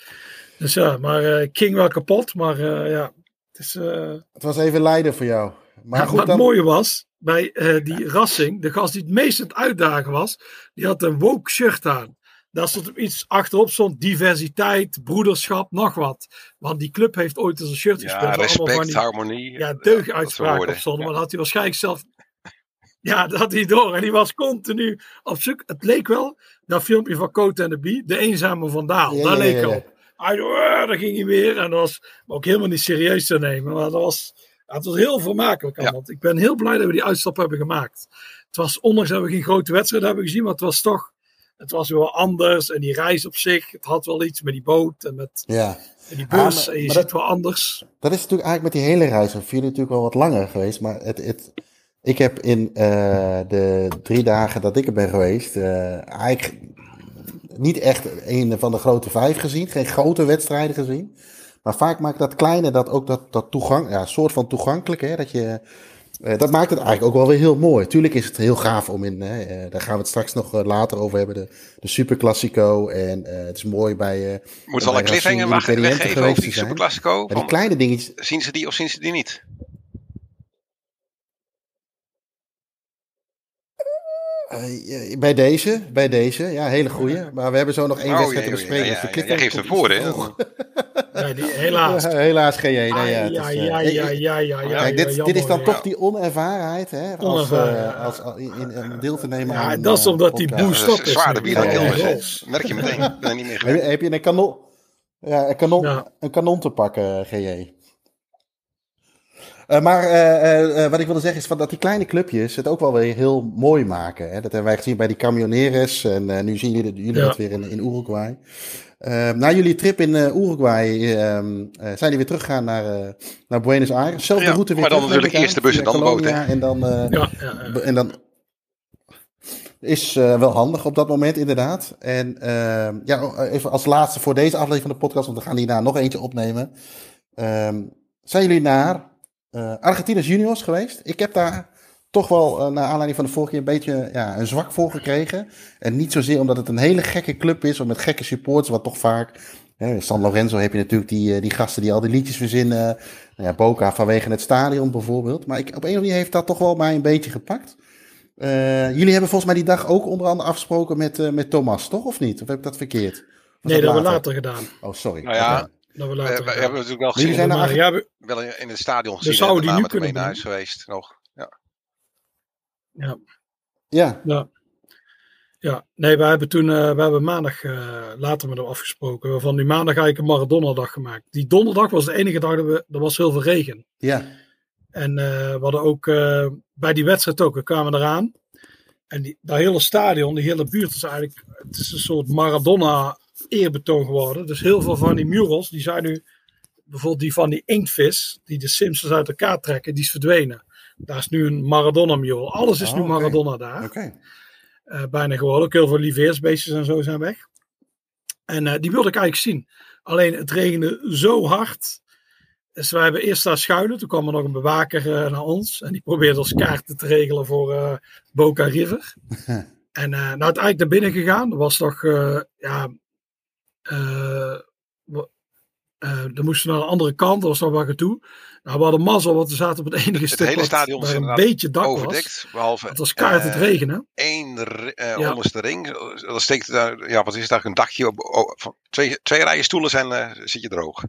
Dus ja, maar eh, ik ging wel kapot. Maar eh, ja, het is... eh,
Het was even lijden voor jou. Maar
Ja,
goed,
wat
dan,
het mooie was, bij eh, die Rassing, de gast die het meest aan het uitdagen was, die had een woke shirt aan. Daar stond op iets achterop stond diversiteit, broederschap, nog wat. Want die club heeft ooit eens een shirt gespeeld.
Ja,
allemaal van
respect,
die
harmonie.
ja,
soort
deuguitspraken op stonden.
Ja.
Maar dat had hij waarschijnlijk zelf... Ja, dat had hij door. En die was continu op zoek. Het leek wel, dat filmpje van Coat en de Bie, de eenzame vandaal.
Ja,
daar leek
ja,
op. Hij, uh, daar ging hij weer. En dat was ook helemaal niet serieus te nemen. Maar dat was, ja, het was heel vermakelijk.
Ja.
allemaal. Ik ben heel blij dat we die uitstap hebben gemaakt. Het was, ondanks dat we geen grote wedstrijd hebben gezien, maar het was toch Het was wel anders. En die reis op zich, het had wel iets met die boot en met,
Ja.
die bus.
Ah, maar-
en je ziet
dat-
wel anders.
Dat is natuurlijk eigenlijk met die hele reis van jullie natuurlijk wel wat langer geweest. Maar het, het, ik heb in eh, de drie dagen dat ik er ben geweest, eh, eigenlijk niet echt een van de grote vijf gezien. Geen grote wedstrijden gezien. Maar vaak maakt dat kleine, dat ook dat, dat toegang, ja, soort van toegankelijk. Hè, dat, je, eh, dat maakt het eigenlijk ook wel weer heel mooi. Tuurlijk is het heel gaaf om in, hè, eh, daar gaan we het straks nog eh, later over hebben, de, de Super Classico. En eh, het is mooi bij... eh
Moet wel
bij
een cliffhanger weggeven over die. Super Classico.
die kleine dingetjes,
Zien ze die of zien ze die niet?
Eh, bij deze, bij deze, ja, hele goeie. Maar we hebben zo nog één
Oh,
wedstrijd te bespreken.
ja, ja, jij geeft hem voor, hè?
Ja, [laughs] die, helaas.
Ja, [laughs] helaas geen één. nee, ja,
ja, ja, ja, ja, ja, ja.
Kijk, dit,
ja,
dit is dan toch die onervarenheid, hè? Als,
Onervaren,
eh,
ja.
als, als- in, in, om deel te nemen
Ja,
aan een,
dat is
eh,
omdat die boost op
is zwaarder bier dan
Ja, ja, ja.
Merk je meteen. [laughs] Ben niet meer
Heb
gewend.
je, heb je een kanon, ja, een kanon,
Ja.
een kanon te pakken, GJ? Eh, maar eh, eh, wat ik wilde zeggen is van dat die kleine clubjes het ook wel weer heel mooi maken. Hè? Dat hebben wij gezien bij die Camioneres en eh, nu zien jullie, jullie
Ja.
dat weer in, in Uruguay. Eh, na jullie trip in eh, Uruguay ehm, eh, zijn jullie weer teruggegaan naar, eh, naar Buenos Aires. Zelfde
Ja,
route weer
maar dan natuurlijk
ik
eerst de bus en dan de boot,
Colonia En dan, eh,
Ja, ja, ja.
en dan is eh, wel handig op dat moment, inderdaad. En ehm, ja, even als laatste voor deze aflevering van de podcast, want we gaan hierna nog eentje opnemen. Ehm, zijn jullie naar Argentinos Juniors geweest? Ik heb daar toch wel, eh, naar aanleiding van de vorige keer, een beetje ja, een zwak voor gekregen. En niet zozeer omdat het een hele gekke club is, of met gekke supporters, wat toch vaak... Hè, in San Lorenzo heb je natuurlijk die, eh, die gasten die al die liedjes verzinnen. Nou ja, Boca vanwege het stadion bijvoorbeeld. Maar ik, op een of andere manier heeft dat toch wel mij een beetje gepakt. Eh, jullie hebben volgens mij die dag ook onder andere afgesproken met, eh, met Thomas, toch? Of niet? Of heb ik dat verkeerd? Was
Nee, dat hebben we later gedaan.
Oh, sorry.
Nou ja.
Dat we
We,
later
we hebben natuurlijk wel gezien.
zijn naar
Maar ja, we-
Wel in het stadion gezien.
Dus zouden
en
die nu
met hem mee
kunnen
naar huis geweest nog. Ja.
Ja,
ja. Ja, nee, we hebben toen, eh, we hebben maandag eh, later met hem afgesproken. Van die maandag eigenlijk een Maradona-dag gemaakt. Die donderdag was de enige dag dat we, er was heel veel regen.
ja.
En eh, we hadden ook eh, bij die wedstrijd ook, we kwamen eraan. En die, dat hele stadion, die hele buurt is eigenlijk, het is een soort Maradona eerbetoon geworden. Dus heel veel van die murals, die zijn nu, bijvoorbeeld die van die inktvis, die de Simpsons uit elkaar trekken, die is verdwenen. Daar is nu een Maradona mural. Alles is
Oh,
nu
oké.
Maradona daar.
Oké.
Eh, bijna geworden. Ook heel veel lieveersbeestjes en zo zijn weg. En eh, die wilde ik eigenlijk zien. Alleen het regende zo hard. Dus wij hebben eerst daar schuilen. Toen kwam er nog een bewaker eh, naar ons. En die probeerde ons kaarten te regelen voor Boca River. [laughs] en nou, uiteindelijk naar binnen gegaan. Er was toch, eh, ja... eh, we- eh, dan moesten we naar de andere kant. Er was nog wat gedoe. Nou, we hadden mazzel, want we zaten op het enige stuk
hele
wat
stadion
een beetje dak was.
Overdekt. Behalve
Het was kaart het
eh,
regenen.
eh,
Ja.
onderste ring. Dat steekt daar, ja, wat is het daar? Een dakje op. van twee, twee rijen stoelen zijn, zit je droog.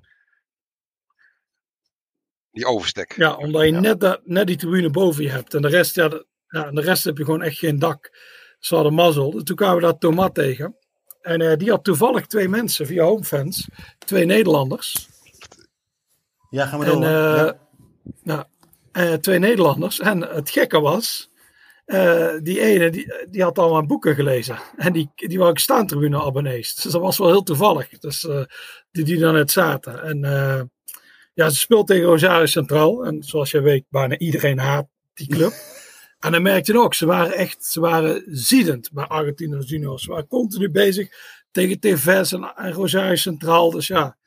Die overstek.
Ja, omdat je
Ja.
Net, dat, net die tribune boven je hebt. En de rest, ja, de, ja, de rest heb je gewoon echt geen dak. Ze hadden mazzel. Dus toen kwamen we daar Tomat tegen. En eh, die had toevallig twee mensen via Homefans. Twee Nederlanders.
Ja, gaan we
En,
door.
eh,
ja.
Nou, eh, twee Nederlanders. En het gekke was... eh, die ene, die, die had al mijn boeken gelezen. En die, die wou ik staantribune abonnees. Dus dat was wel heel toevallig. Dus eh, die, die daar net zaten. En eh, ja, ze speelt tegen Rosario Centraal. En zoals je weet, bijna iedereen haat die club. En dan merkte je ook, ze waren echt, ze waren ziedend bij Argentinos Juniors. Ze waren continu bezig tegen TVS en, en Rosario Centraal. Dus ja,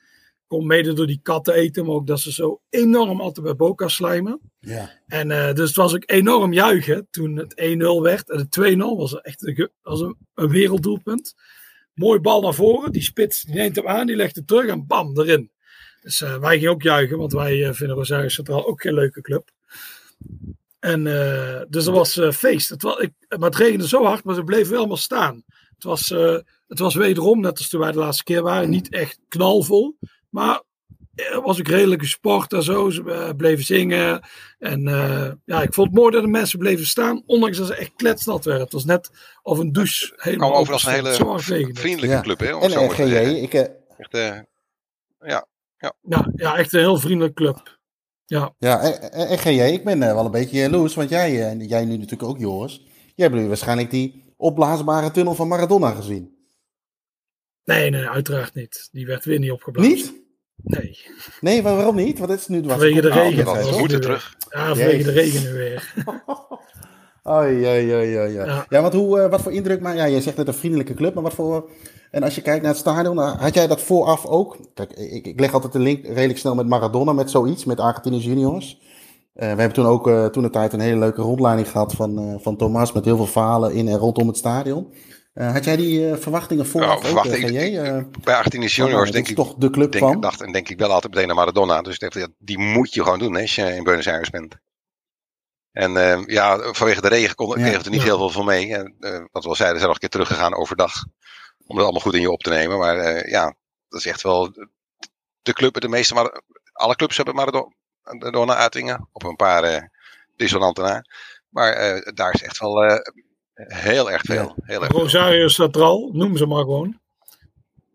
kon mede door die katten eten, maar ook dat ze zo enorm altijd bij Boca slijmen.
ja.
En eh, dus het was ook enorm juichen toen het 1-0 werd. En het 2-0 was echt een, ge- was een, een werelddoelpunt. Mooi bal naar voren. Die spits die neemt hem aan, die legt hem terug en bam, erin. Dus eh, wij gingen ook juichen, want wij eh, vinden Rosario Centraal ook geen leuke club. En eh, dus er was eh, feest. Het was, ik, maar het regende zo hard, maar ze bleven wel allemaal staan. Het was, eh, het was wederom, net als toen wij de laatste keer waren, niet echt knalvol. Maar er was ook redelijke sport en zo. Ze bleven zingen. En eh, ja, ik vond het mooi dat de mensen bleven staan, ondanks dat ze echt kletsnat werden. Het was net of een douche helemaal
kwam over als een hele vriendelijke
Ja.
club, hè?
En RGJ,
zeggen.
ik,
Echt, eh,
Ja, ja, echt een heel vriendelijke club. Ja,
ja, en- en- ik ben eh, wel een beetje jaloers, want jij, eh, en jij nu natuurlijk ook, Joris. Jij hebt nu waarschijnlijk die opblaasbare tunnel van Maradona gezien?
Nee, nee, uiteraard niet. Die werd weer niet opgeblazen.
Niet?
Nee.
Nee, maar waarom niet? Want het is nu
Vanwege de regen.
Oh,
We moeten terug.
Ja, vanwege de regen nu weer.
Oei, oei, oei, oei, oei.
Ja.
Ja, want hoe, eh, wat voor indruk maak Ja, je zegt net een vriendelijke club, maar wat voor... En als je kijkt naar het stadion, nou, had jij dat vooraf ook? Kijk, ik, ik leg altijd de link redelijk snel met Maradona, met zoiets, met Argentinië juniors. Eh, we hebben toen ook eh, toen de tijd een hele leuke rondleiding gehad van, eh, van Thomas met heel veel verhalen in en rondom het stadion. Had jij die verwachtingen vooraf
Nou,
ook,
ik- Bij Argentinië
van,
juniors denk ik,
toch de club
denk,
van?
dacht en denk ik wel altijd meteen aan Maradona. Dus ik dacht, die moet je gewoon doen hè, als je in Buenos Aires bent. En ja, vanwege de regen kon, kreeg het er niet
Ja.
heel veel van mee. En, wat we al zeiden, zijn nog een keer teruggegaan overdag. Om het allemaal goed in je op te nemen. Maar eh, ja, dat is echt wel de club de meeste... Mar alle clubs hebben Maradona-uitingen. Op een paar eh dissonanten na. Maar eh, daar is echt wel eh, heel erg veel.
Ja.
Heel erg veel.
Rosario Central, noem ze maar gewoon.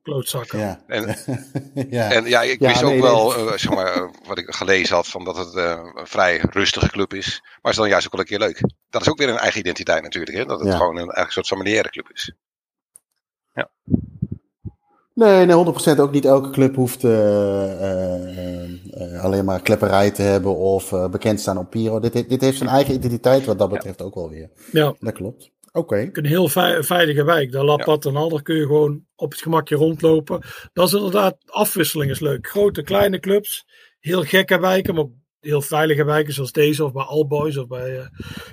Klootzakken.
Ja.
En, [laughs]
ja.
En ja, ik
Ja,
wist
nee,
ook
nee.
wel, zeg maar, wat ik gelezen had, van dat het eh, een vrij rustige club is. Maar het is dan juist ook wel een keer leuk. Dat is ook weer een eigen identiteit natuurlijk, hè? dat het
Ja.
gewoon een, een soort familiaire club is.
Nee, nee, 100% ook niet elke club hoeft eh, eh, eh, alleen maar klepperij te hebben of eh, bekend staan op Piro. Dit, dit heeft zijn eigen identiteit wat dat betreft ook wel weer.
Ja,
Dat klopt. Oké.
een heel vei- veilige wijk. Daar laat
Ja.
dat en al. Daar kun je gewoon op het gemakje rondlopen. Dat is inderdaad, afwisseling is leuk. Grote, kleine clubs. Heel gekke wijken, maar ook heel veilige wijken zoals deze. Of bij Alboys of bij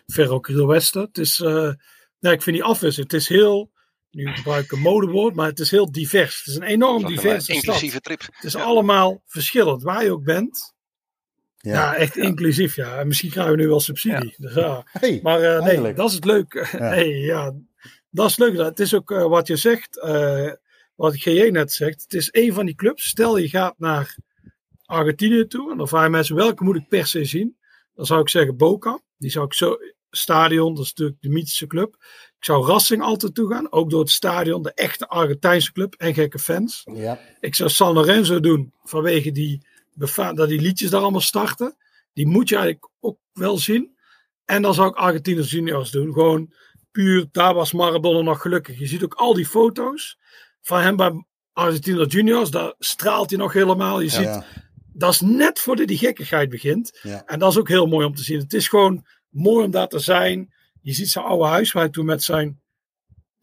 Ferro Carril Westen. Het is, eh, nee, ik vind die afwisseling. Het is heel, nu gebruik ik een modewoord, maar het is heel divers. Het is een enorm
een
diverse stad.
inclusieve trip.
Het is
Ja.
allemaal verschillend. Waar je ook bent.
Ja.
Ja, echt inclusief. Ja. En misschien krijgen we nu wel subsidie. Dus, ja.
Hey,
Maar eh, nee,
eindelijk.
dat is het leuk. [laughs] hey, ja, dat is leuk. Het is ook eh, wat je zegt, eh, wat GJ net zegt. Het is een van die clubs. Stel je gaat naar Argentinië toe. En dan vraag je mensen welke moet ik per se zien. Dan zou ik zeggen Boca. Die zou ik zo. Stadion, dat is natuurlijk de mythische club. Ik zou Racing altijd toe gaan. Ook door het stadion. De echte Argentijnse club. En gekke fans.
Ja.
Ik zou San Lorenzo doen vanwege die, dat die liedjes daar allemaal starten. Die moet je eigenlijk ook wel zien. En dan zou ik Argentinos Juniors doen. Gewoon puur, daar was Maradona nog gelukkig. Je ziet ook al die foto's van hem bij Argentinos Juniors. Daar straalt hij nog helemaal. Je ziet,
Ja.
dat is net voordat die gekkigheid begint.
Ja.
En dat is ook heel mooi om te zien. Het is gewoon mooi om daar te zijn. Je ziet zijn oude huis waar hij toen met zijn...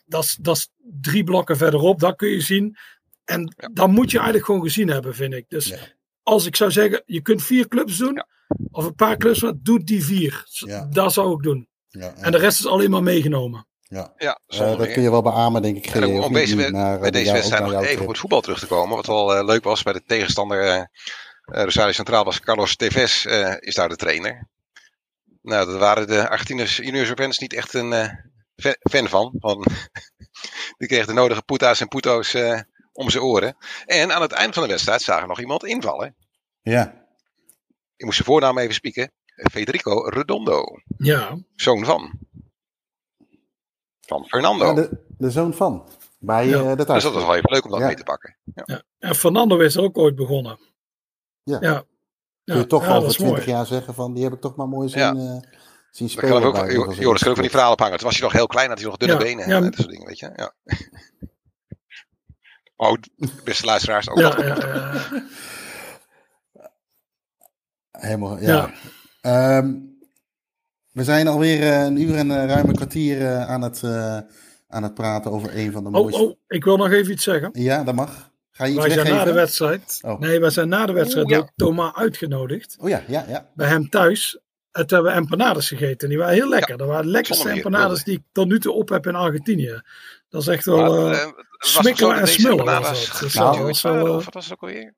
Dat is, dat is drie blokken verderop. Dat kun je zien. En dat moet je eigenlijk gewoon gezien hebben, vind ik. Dus
Ja.
als ik zou zeggen, je kunt vier clubs doen.
Ja.
Of een paar clubs, maar doe die vier.
Ja.
Dat zou ik doen.
Ja.
En de rest is alleen maar meegenomen.
ja.
Ja,
Eh, dat kun je wel beamen, denk ik.
En
GJ,
om,
naar, eh,
bij deze wedstrijd nog even op het voetbal terug te komen. Wat wel eh, leuk was bij de tegenstander eh eh, Rosario Centraal was Carlos Tevez eh, is daar de trainer. Nou, daar waren de Argentinos juniors fans niet echt een eh, fa- fan van. van [laughs] die kreeg de nodige puta's en puto's eh, om zijn oren. En aan het eind van de wedstrijd zagen we nog iemand invallen.
Ja.
Ik moest zijn voornaam even spieken. Federico Redondo.
Ja,
Zoon van. Van Fernando.
Ja, de, de zoon van. Bij
Ja.
eh, de
dus dat was wel even leuk om dat
Ja.
mee te pakken. Ja.
ja. En Fernando is er ook ooit begonnen.
Ja.
Ja.
Kun je toch
ja,
al
dat
voor
is
20
mooi.
jaar zeggen van, die heb ik toch maar mooi zien,
Ja.
eh, zien spelen.
kan ook, kan ook van die verhalen ophangen. Toen was hij nog heel klein, had hij nog dunne
Ja,
benen
ja.
en dat soort dingen, weet je. Ja. [laughs] Oh, beste luisteraars, ook
Ja,
dat
ja,
goed.
ja. [laughs]
Helemaal, ja.
Ja.
Ehm, we zijn alweer eh, een uur en ruim een kwartier eh, aan, het, eh, aan het praten over een van de
Oh,
mooiste...
oh, ik wil nog even iets zeggen.
Ja, dat mag. Ga je iets
Wij zijn na de wedstrijd.
Oh.
Nee, wij zijn na de wedstrijd
ja.
door Thomas uitgenodigd.
Oh ja, ja, ja.
Bij hem thuis. En toen hebben we empanadas gegeten. Die waren heel lekker. Dat waren de lekkerste empanadas die ik tot nu toe op heb in Argentinië. Dat is echt wel...
Maar,
eh,
eh,
smikkelen
zo dat
en smullen was. Dus
dat
was wel, eh,
of was ook alweer?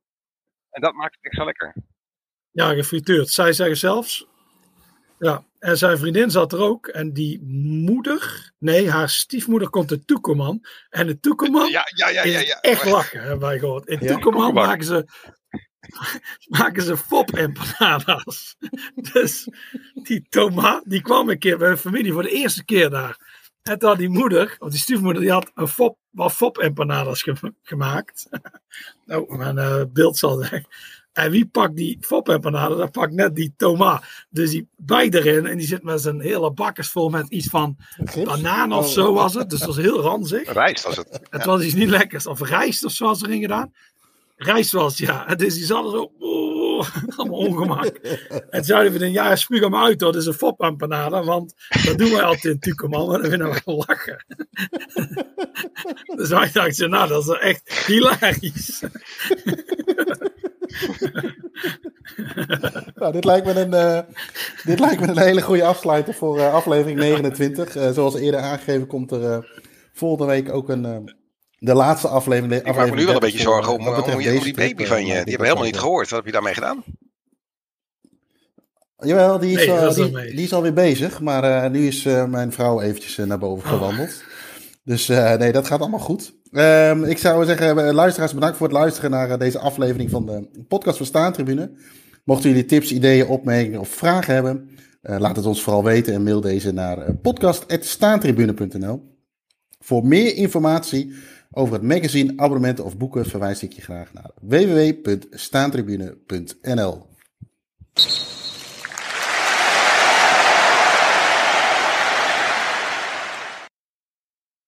En dat maakt het extra lekker.
Ja, gefrituurd. Zij zeggen zelfs. Ja, en zijn vriendin zat er ook. En die moeder, nee, haar stiefmoeder komt uit Tucumán. En de Tucumán [laughs]
Ja, ja, ja, ja. ja.
echt lachen, hebben wij gehoord. In Tucumán. maken ze, [laughs] maken ze fop-empanadas. [laughs] dus die Thomas, die kwam een keer bij een familie voor de eerste keer daar. En toen had die moeder, of die stiefmoeder, die had een fop, wat fop-empanadas ge- gemaakt. nou, mijn eh, beeld zal zeggen. En wie pakt die fopempanade? Dat pakt net die Thomas. Dus die bijt erin en die zit met zijn hele bakkers vol met iets van
Gips?
banaan of
Oh.
zo was het. Dus dat was heel ranzig.
Rijst was het. [laughs]
Het was iets niet lekkers. Of rijst of zo was erin gedaan. Rijst was, ja. En Dus die zat er zo, oeh, [laughs] allemaal ongemak. En zeiden we, ja, spuug hem uit hoor, dat is een fopempanade. Want dat doen wij altijd in Tucumán, maar dan vinden we wel lachen. [laughs] dus wij dachten, nou, dat is echt hilarisch. [laughs]
Nou, dit, lijkt me een, eh, dit lijkt me een hele goede afsluiter voor eh, aflevering 29. Eh, zoals eerder aangegeven komt er eh, volgende week ook een, eh, de laatste aflevering.
Ik maak me nu wel een beetje zorgen om, om, die- om baby van je. Die hebben helemaal niet gehoord. Wat heb je daarmee gedaan?
Jawel, die is,
Nee,
die, die is alweer bezig. Maar eh, nu is eh, mijn vrouw eventjes naar boven gewandeld. Dus eh, nee, dat gaat allemaal goed. Ehm, ik zou zeggen, eh, luisteraars, bedankt voor het luisteren naar eh, deze aflevering van de podcast van Staantribune. Mochten jullie tips, ideeën, opmerkingen of vragen hebben, eh, laat het ons vooral weten en mail deze naar podcast.staantribune.nl. Voor meer informatie over het magazine, abonnementen of boeken verwijs ik je graag naar www.staantribune.nl.